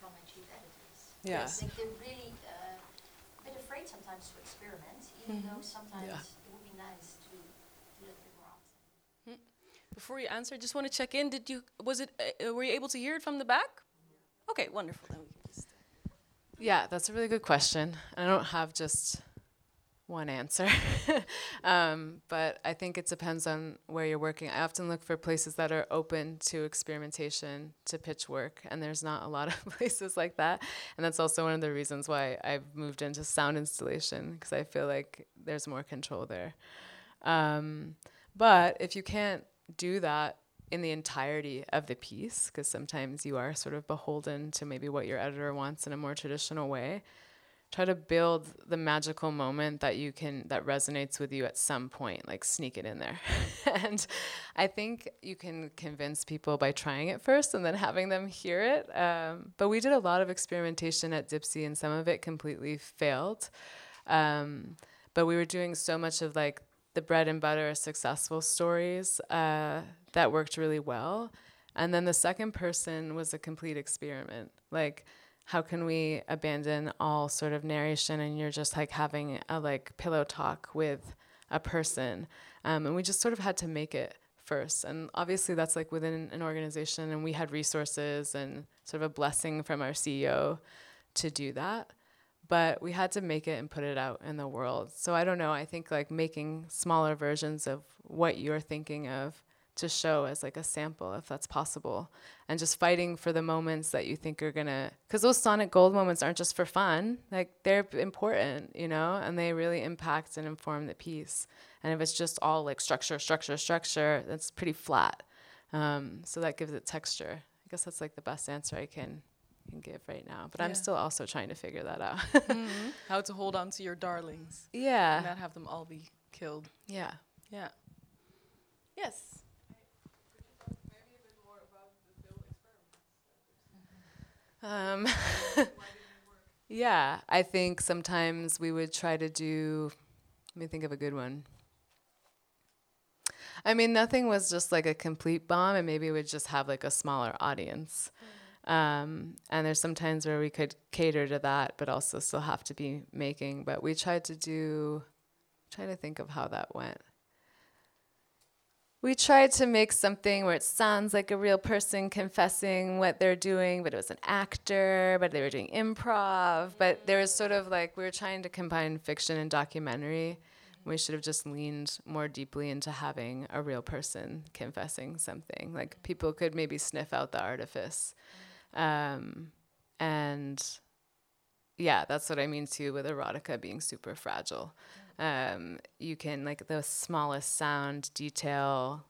from my chief editors.
Yeah.
Like they're really uh, a bit afraid sometimes to experiment, even mm-hmm. though sometimes yeah. it would be nice to do a little bit more often.
Before you answer, I just want to check in. Did you was it uh, were you able to hear it from the back? Okay, wonderful.
Yeah, that's a really good question. I don't have just one answer. [LAUGHS] um, but I think it depends on where you're working. I often look for places that are open to experimentation, to pitch work, and there's not a lot of [LAUGHS] places like that. And that's also one of the reasons why I've moved into sound installation, because I feel like there's more control there. Um, but if you can't do that, in the entirety of the piece because sometimes you are sort of beholden to maybe what your editor wants in a more traditional way. Try to build the magical moment that you can that resonates with you at some point like sneak it in there. [LAUGHS] And i think you can convince people by trying it first and then having them hear it um, but we did a lot of experimentation at Dipsea and some of it completely failed. Um, but we were doing so much of like the bread and butter successful stories uh, that worked really well. And then the second person was a complete experiment. Like how can we abandon all sort of narration and you're just like having a like pillow talk with a person? Um, and we just sort of had to make it first. And obviously that's like within an organization and we had resources and sort of a blessing from our ceo to do that. But we had to make it and put it out in the world. So i don't know. I think like making smaller versions of what you're thinking of to show as like a sample if that's possible and just fighting for the moments that you think are gonna because those sonic gold moments aren't just for fun like they're important you know and they really impact and inform the piece and if it's just all like structure structure structure that's pretty flat um, so that gives it texture i guess that's like the best answer i can can give right now but i'm still also trying to figure that out [LAUGHS]
Mhm. How to hold on to your darlings.
Yeah.
And not have them all be killed.
Yeah.
Yeah. Yes.
Um, [LAUGHS] yeah, I think sometimes we would try to do. Let me think of a good one. I mean, nothing was just like a complete bomb, and maybe we'd just have like a smaller audience. Um, and there's some times where we could cater to that, but also still have to be making. But we tried to do, trying to think of how that went. We tried to make something where it sounds like a real person confessing what they're doing, but it was an actor, but they were doing improv. But there was sort of like we were trying to combine fiction and documentary. We should have just leaned more deeply into having a real person confessing something. Like people could maybe sniff out the artifice. Um, and yeah, that's what I mean too with erotica being super fragile. Um, you can like the smallest sound detail,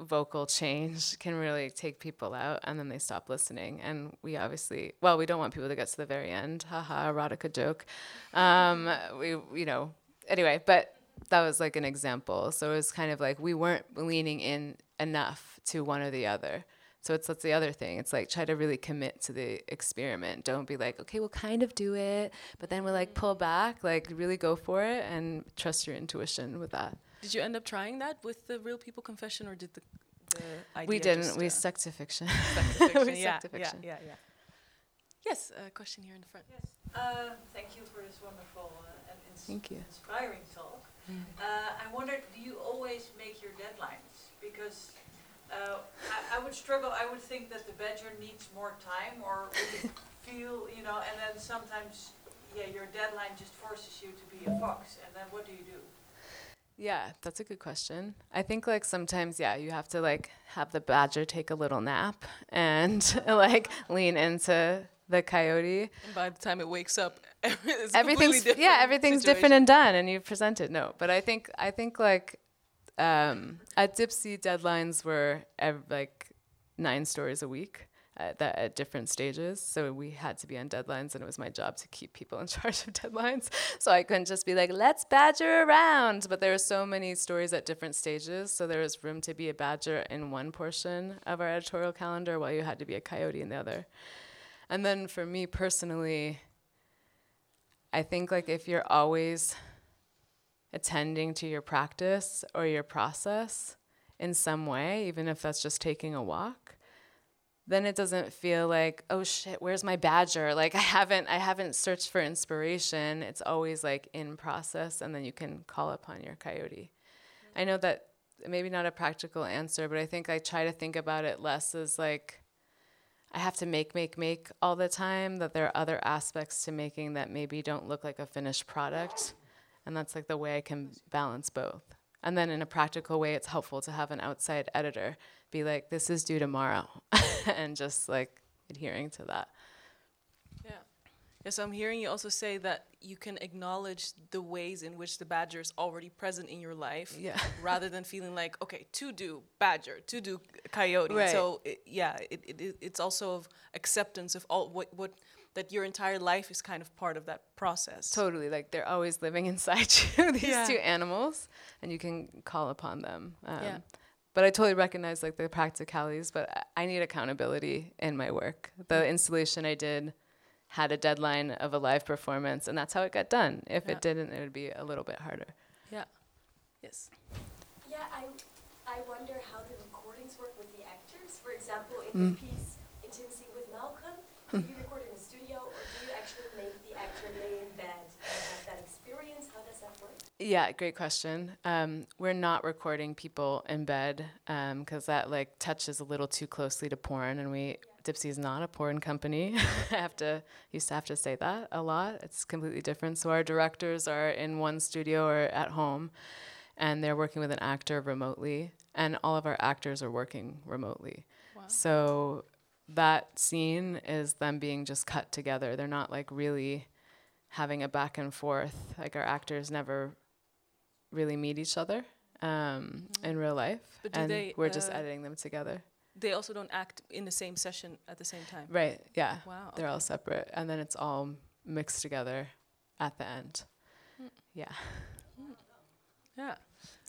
vocal change can really take people out, and then they stop listening. And we obviously, well, we don't want people to get to the very end. Haha, erotica joke. Um, we, you know, anyway, but that was like an example. So it was kind of like we weren't leaning in enough to one or the other. So it's that's the other thing. It's like try to really commit to the experiment. Don't be like, okay, we'll kind of do it, but then we'll like pull back. Like really go for it and trust your intuition with that.
Did you end up trying that with the real people confession, or did the, the idea
we didn't.
just,
we
uh,
stuck to fiction.
stuck to [LAUGHS] fiction?
we
yeah,
stuck to fiction.
yeah, yeah, yeah. Yes, a question here in the front. Yes.
Uh, thank you for this wonderful uh, and ins-
Thank you.
inspiring talk.
Mm.
Uh, I wondered, do you always make your deadlines? Because uh, I, I would struggle. I would think that the badger needs more time, or would feel, you know, and then sometimes, yeah, your deadline just forces you to be a fox, and then what do you do?
Yeah, that's a good question. I think like sometimes, yeah, you have to like have the badger take a little nap and [LAUGHS] like lean into the coyote.
And by the time it wakes up, [LAUGHS] it's
everything's yeah, everything's different and done, and you've presented. No, but I think I think like um, at Dipsea, deadlines were ev- like nine stories a week at, that, at different stages. So we had to be on deadlines, and it was my job to keep people in [LAUGHS] charge of deadlines. So I couldn't just be like, let's badger around. But there were so many stories at different stages, so there was room to be a badger in one portion of our editorial calendar, while you had to be a coyote in the other. And then for me personally, I think like if you're always attending to your practice or your process in some way, even if that's just taking a walk, then it doesn't feel like, oh shit, where's my badger? [LAUGHS] Like I haven't I haven't searched for inspiration. It's always like in process and then you can call upon your coyote. I know that maybe not a practical answer, but I think I try to think about it less as like I have to make, make, make all the time, that there are other aspects to making that maybe don't look like a finished product. And that's like the way I can balance both. And then in a practical way, it's helpful to have an outside editor be like, this is due tomorrow, [LAUGHS] and just like adhering to that.
Yeah. Yes, I'm hearing you also say that you can acknowledge the ways in which the badger is already present in your life,
Yeah. [LAUGHS]
rather than feeling like, okay, to do badger, to do coyote.
Right.
So it, yeah, it, it, it- it's also of acceptance of all what what that your entire life is kind of part of that process.
Totally, like they're always living [LAUGHS] inside you. [LAUGHS] These
Yeah.
two animals, and you can call upon them. Um,
Yeah.
But I totally recognize like the practicalities. But I- I need accountability in my work. The installation I did had a deadline of a live performance, and that's how it got done. If
Yeah.
it didn't, it would be a little bit harder.
Yeah. Yes.
Yeah, I, I wonder how the recordings work with the actors. For example, in
Mm.
the piece Intimacy with Malcolm, do you record in the studio or do you actually make the actor lay in bed and have that experience? How does that work?
Yeah, great question. Um, we're not recording people in bed because that like touches a little too closely to porn, and we Dipsea's not a porn company. [LAUGHS] I have to used to have to say that a lot. It's completely different. So our directors are in one studio or at home, and they're working with an actor remotely, and all of our actors are working remotely.
Wow.
So that scene is them being just cut together. They're not like really having a back and forth. Like our actors never really meet each other um, in real life,
But do
and
they,
we're just
uh,
editing them together.
They also don't act in the same session at the same time.
Right? Yeah.
Wow.
They're all separate, and then it's all mixed together at the end.
Hmm.
Yeah.
Yeah.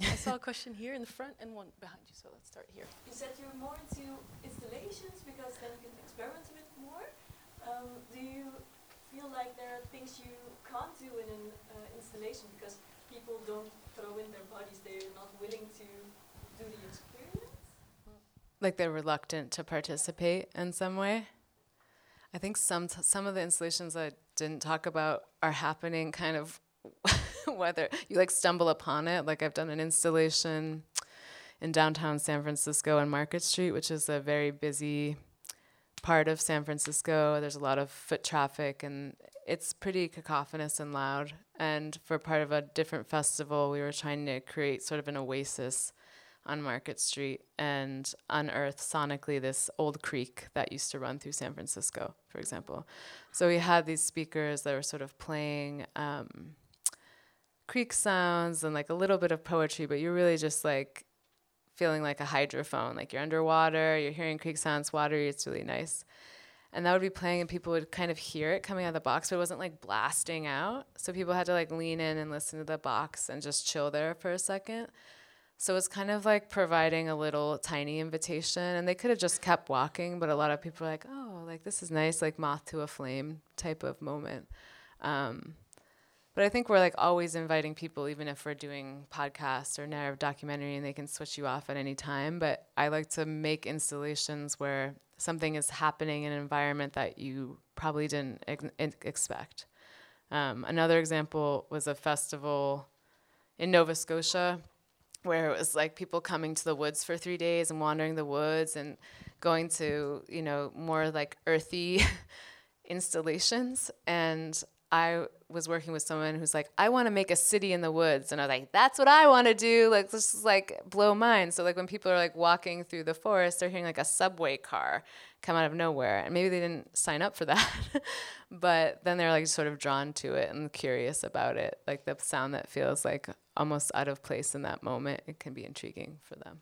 I saw a question here in the front and one behind you, so let's start here.
You said you're more into installations because then you can experiment a bit more. Um, do you feel like there are things you can't do in an uh, installation because people don't throw in their bodies, they're not willing to do the experience?
like they're reluctant to participate in some way. I think some some of the installations I didn't talk about are happening kind of [LAUGHS] whether you like stumble upon it. Like I've done an installation in downtown San Francisco on Market Street, which is a very busy part of San Francisco. There's a lot of foot traffic and it's pretty cacophonous and loud. And for part of a different festival, we were trying to create sort of an oasis on Market Street and unearth sonically this old creek that used to run through San Francisco, for example. So we had these speakers that were sort of playing um, creek sounds and like a little bit of poetry, but you're really just like feeling like a hydrophone, like you're underwater, you're hearing creek sounds, watery, it's really nice. And that would be playing, and people would kind of hear it coming out of the box, but it wasn't like blasting out. So people had to like lean in and listen to the box and just chill there for a second. So it's kind of like providing a little tiny invitation, and they could have just kept walking, but a lot of people were like, "Oh, like this is nice, like moth to a flame type of moment." Um, but I think we're like always inviting people, even if we're doing podcasts or narrative documentary, and they can switch you off at any time. But I like to make installations where something is happening in an environment that you probably didn't ex- ex- expect. Um, another example was a festival in Nova Scotia where it was like people coming to the woods for three days and wandering the woods and going to, you know, more like earthy [LAUGHS] installations. And I was working with someone who's like, I want to make a city in the woods. And I was like, that's what I want to do. Like, this is like blow mine. So, like, when people are like walking through the forest, they're hearing like a subway car come out of nowhere. And maybe they didn't sign up for that. [LAUGHS] but then they're like sort of drawn to it and curious about it. Like, the sound that feels like almost out of place in that moment, it can be intriguing for them.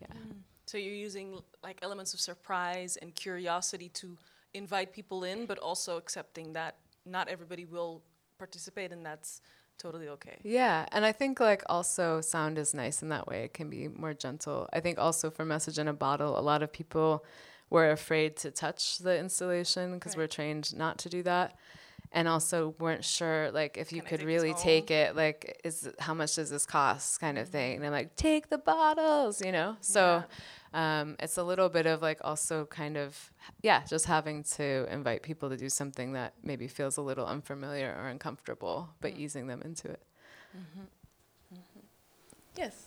Yeah. Mm-hmm.
So you're using like elements of surprise and curiosity to invite people in, but also accepting that not everybody will participate, and that's totally okay.
Yeah, and I think like also sound is nice in that way. It can be more gentle. I think also for message in a bottle, a lot of people were afraid to touch the installation because we're trained not to do that. And also weren't sure like if you could really take it, like is how much does this cost kind of mm-hmm. thing. And I'm like, take the bottles, you know? So um, it's a little bit of like also kind of yeah, just having to invite people to do something that maybe feels a little unfamiliar or uncomfortable, but easing them into it.
Yes.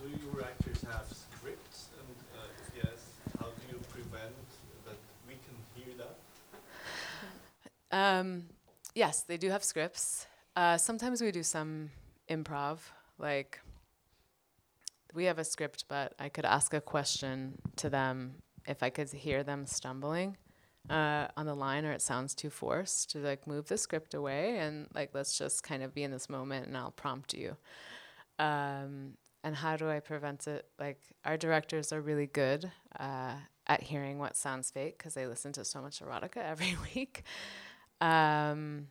Do your actors have scripts? And uh, if yes, how do you prevent that we can hear that?
Um, yes, they do have scripts. Uh, sometimes we do some improv. Like, we have a script, but I could ask a question to them if I could hear them stumbling. uh, on the line or it sounds too forced to like move the script away and like let's just kind of be in this moment and I'll prompt you. Um, and how do I prevent it? Like our directors are really good uh, at hearing what sounds fake because they listen to so much erotica [LAUGHS] every week. Um,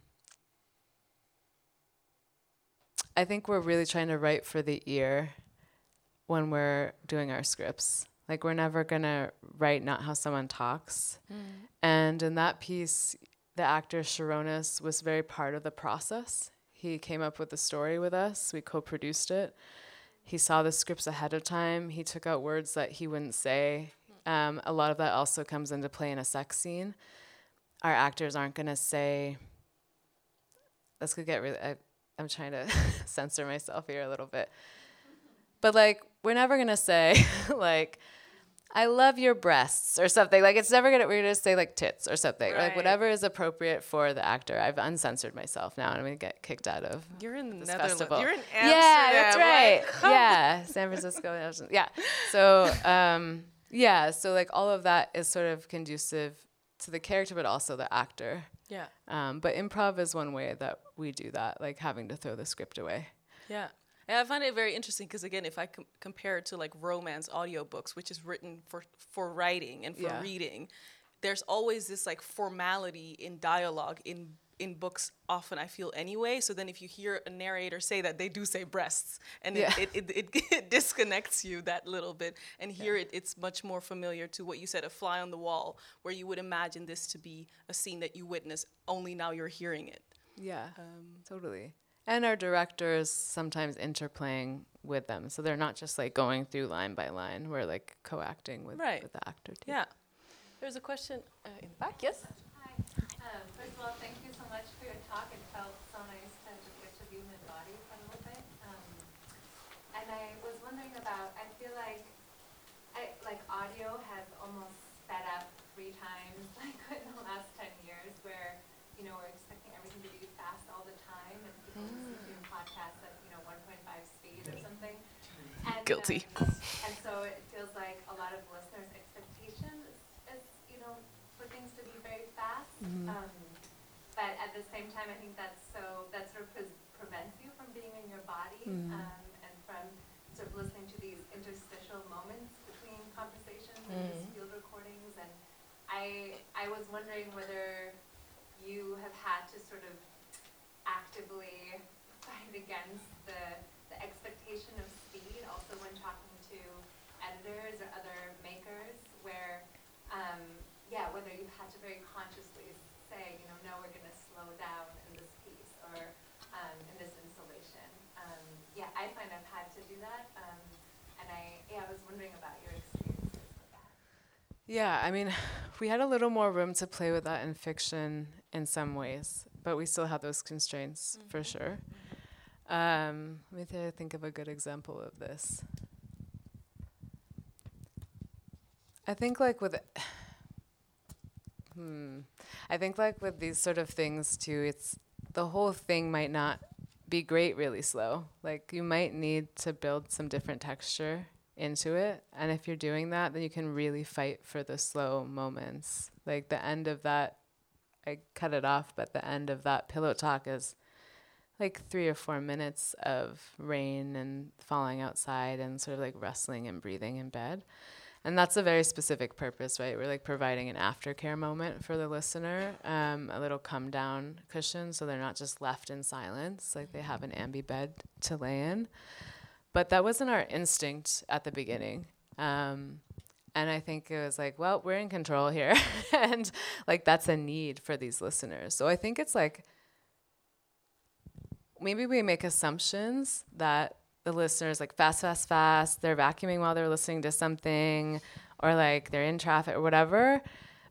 I think we're really trying to write for the ear when we're doing our scripts. Like we're never gonna write not how someone talks.
Mm.
And in that piece, the actor Sarunas was very part of the process. He came up with the story with us. We co-produced it. He saw the scripts ahead of time. He took out words that he wouldn't say. Um, a lot of that also comes into play in a sex scene. Our actors aren't gonna say. This could get really. I, I'm trying to [LAUGHS] censor myself here a little bit. But like, we're never gonna say [LAUGHS] like, "I love your breasts" or something. Like, it's never gonna. We're gonna say like tits or something. Or, like whatever is appropriate for the actor. I've uncensored myself now, and I'm gonna get kicked out of.
You're in the
this
Netherlands.
festival.
You're in Amsterdam.
Yeah, that's right.
like,
yeah, San Francisco. [LAUGHS] Yeah. So um, yeah, so like all of that is sort of conducive to the character, but also the actor.
Yeah.
Um, but improv is one way that we do that, like having to throw the script away.
Yeah. And I find it very interesting because again, if I com- compare it to like romance audiobooks, which is written for for writing and for
Yeah.
reading, there's always this like formality in dialogue in in books often I feel anyway. So then if you hear a narrator say that, they do say breasts, and
Yeah.
it, it, it, [LAUGHS] it disconnects you that little bit. And here it, it's much more familiar to what you said, a fly on the wall, where you would imagine this to be a scene that you witness. Only now you're hearing it.
Yeah, um, totally. And our directors sometimes interplaying with them, so they're not just like going through line by line. We're like co-acting with,
Right.
with the actor too.
Yeah. There's a question uh, in the back. Yes.
Um, first of all, thank you so much for your talk. It felt so nice to just get to be in the body for a little bit. Um, and I was wondering about, I feel like, I, like audio has almost sped up three times, like in the last 10 years, where, you know, we're expecting everything to be fast all the time and people listen to podcasts at, you know, 1.5 speed or something. And,
Guilty.
and so it feels like a lot of listeners' expectation is, you know, for things to be very fast.
Mhm.
Um, but at the same time, I think that's so that sort of pre- prevents you from being in your body
Mhm.
um, and from sort of listening to these interstitial moments between conversations and these
Mhm.
field recordings. And I I was wondering whether you have had to sort of actively fight against the the expectation of speed, also when talking to editors or other makers, where um, yeah, whether you've had to very consciously say, you know, no, we're going to slow down in this piece or um, in this installation. Um, yeah, I find I've had to do that, um, and I yeah, I was wondering about your experiences with that.
Yeah, I mean, [SIGHS] we had a little more room to play with that in fiction in some ways, but we still had those constraints for sure. Um, let me th- think of a good example of this. I think like with [SIGHS] hmm, I think like with these sort of things too, it's the whole thing might not be great really slow. Like you might need to build some different texture into it, and if you're doing that, then you can really fight for the slow moments. Like the end of that, I cut it off, but the end of that pillow talk is like three or four minutes of rain and falling outside and sort of like wrestling and breathing in bed. And that's a very specific purpose, right? We're like providing an aftercare moment for the listener, um, a little come down cushion so they're not just left in silence, like they have an ambi bed to lay in. But that wasn't our instinct at the beginning. Um, and I think it was like, well, we're in control here. [LAUGHS] and like that's a need for these listeners. So I think it's like, maybe we make assumptions that the listeners like fast, fast, fast, they're vacuuming while they're listening to something, or like they're in traffic or whatever.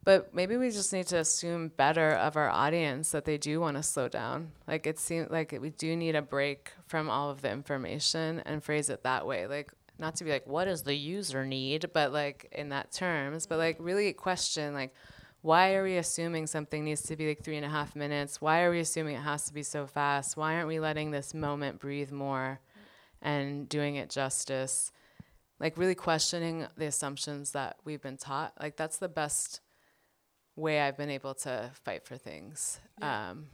But maybe we just need to assume better of our audience that they do want to slow down. Like it seems like we do need a break from all of the information and phrase it that way. Like not to be like, what does the user need? But like in that terms, but like really question like, why are we assuming something needs to be like three and a half minutes? Why are we assuming it has to be so fast? Why aren't we letting this moment breathe more and doing it justice? Like really questioning the assumptions that we've been taught. Like that's the best way I've been able to fight for things.
Yeah.
Um,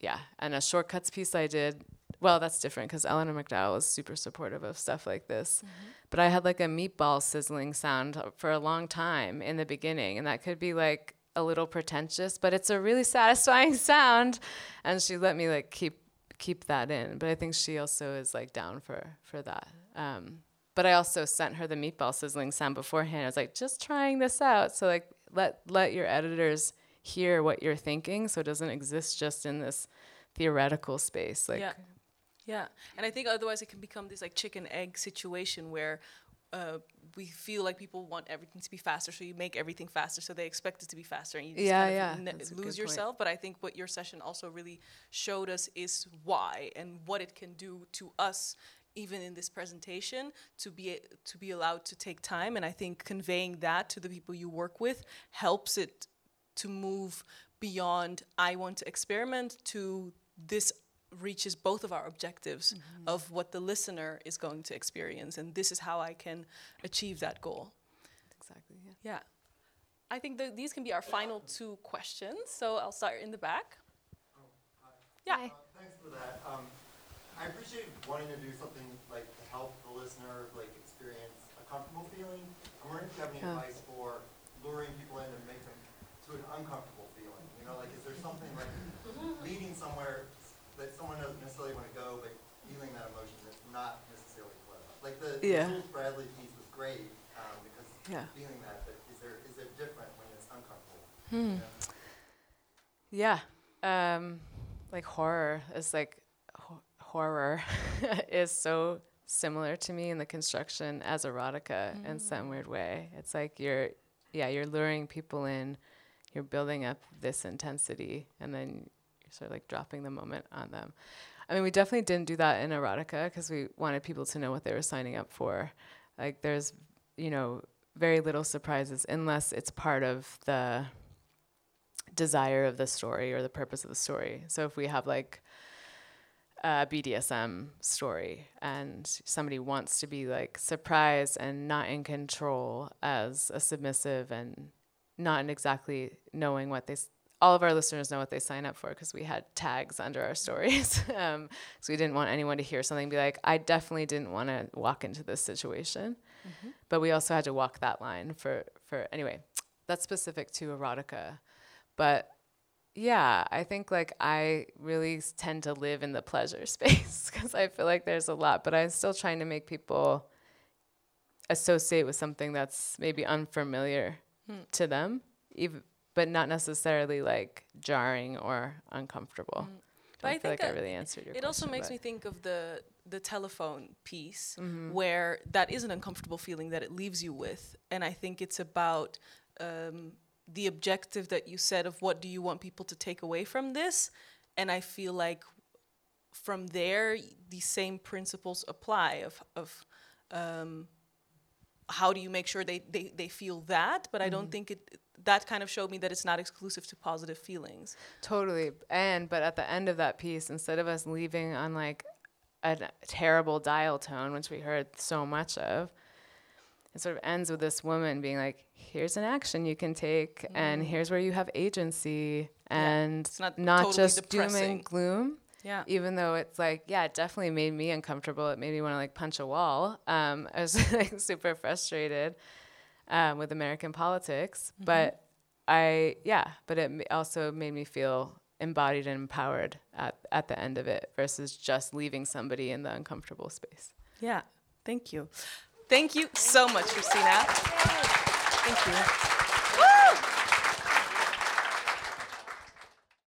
yeah, and a shortcuts piece I did. Well, that's different because Eleanor McDowall was super supportive of stuff like this. But I had like a meatball sizzling sound for a long time in the beginning, and that could be like a little pretentious, but it's a really satisfying [LAUGHS] sound. And she let me like keep keep that in. But I think she also is like down for for that. Um, but I also sent her the meatball sizzling sound beforehand. I was like, just trying this out. So like let let your editors hear what you're thinking, so it doesn't exist just in this theoretical space. Like
yeah, yeah, and I think otherwise it can become this like chicken egg situation where uh, we feel like people want everything to be faster, so you make everything faster, so they expect it to be faster, and you just
Yeah,
kind of
yeah,
ne-
that's a good
lose
point.
yourself. But I think what your session also really showed us is why and what it can do to us. Even in this presentation, to be a- to be allowed to take time, and I think conveying that to the people you work with helps it to move beyond I want to experiment to this reaches both of our objectives mm-hmm. of what the listener is going to experience and this is how I can achieve that goal.
Exactly. Yeah.
Yeah. I think that these can be our final two questions. So I'll start in the back. Oh, yeah.
Uh, thanks for that. Um, I appreciate wanting to do something like to help the listener like experience a comfortable feeling. I'm wondering if you have any
Yeah.
advice for luring people in and make them to an uncomfortable feeling. You know, like is there something like mm-hmm. leading somewhere that someone doesn't necessarily want to go, but feeling that emotion that's not necessarily pleasant? Like the, the
Yeah.
Jules Bradley piece was great um, because
Yeah.
feeling that, but is there is it different when it's uncomfortable?
Hmm.
You know?
Yeah. Um, like horror is like ho- horror [LAUGHS] is so similar to me in the construction as erotica in some weird way. It's like you're yeah, you're luring people in, you're building up this intensity and then of like dropping the moment on them. I mean, we definitely didn't do that in erotica because we wanted people to know what they were signing up for. Like there's, you know, very little surprises unless it's part of the desire of the story or the purpose of the story. So if we have like a BDSM story and somebody wants to be like surprised and not in control as a submissive and not in exactly knowing what they s- all of our listeners know what they sign up for because we had tags under our stories. [LAUGHS] um, so we didn't want anyone to hear something and be like, I definitely didn't want to walk into this situation.
Mhm.
But we also had to walk that line for, for anyway, that's specific to erotica. But yeah, I think like I really tend to live in the pleasure [LAUGHS] space because I feel like there's a lot, but I'm still trying to make people associate with something that's maybe unfamiliar
Hmm.
to them, even but not necessarily like jarring or uncomfortable.
But
I,
I
feel
think
like I really answered your
It also makes me think of the the telephone piece
Mhm.
where that is an uncomfortable feeling that it leaves you with, and I think it's about um, the objective that you said of what do you want people to take away from this, and I feel like from there the same principles apply of of um, how do you make sure they, they, they feel that but i don't
Mhm.
think it that kind of showed me that it's not exclusive to positive feelings
Totally. And but at the end of that piece, instead of us leaving on like a terrible dial tone, which we heard so much of, it sort of ends with this woman being like, "Here's an action you can take, and
Mm.
here's where you have agency,
Yeah,
and
it's not
not
totally
just doom and gloom."
Yeah.
Even though it's like, yeah, it definitely made me uncomfortable. It made me want to like punch a wall. Um, [LAUGHS] I was like super frustrated um, with American politics,
Mhm.
but I yeah, but it also made me feel embodied and empowered at at the end of it versus just leaving somebody in the uncomfortable space.
yeah thank you thank you so much Kristina thank you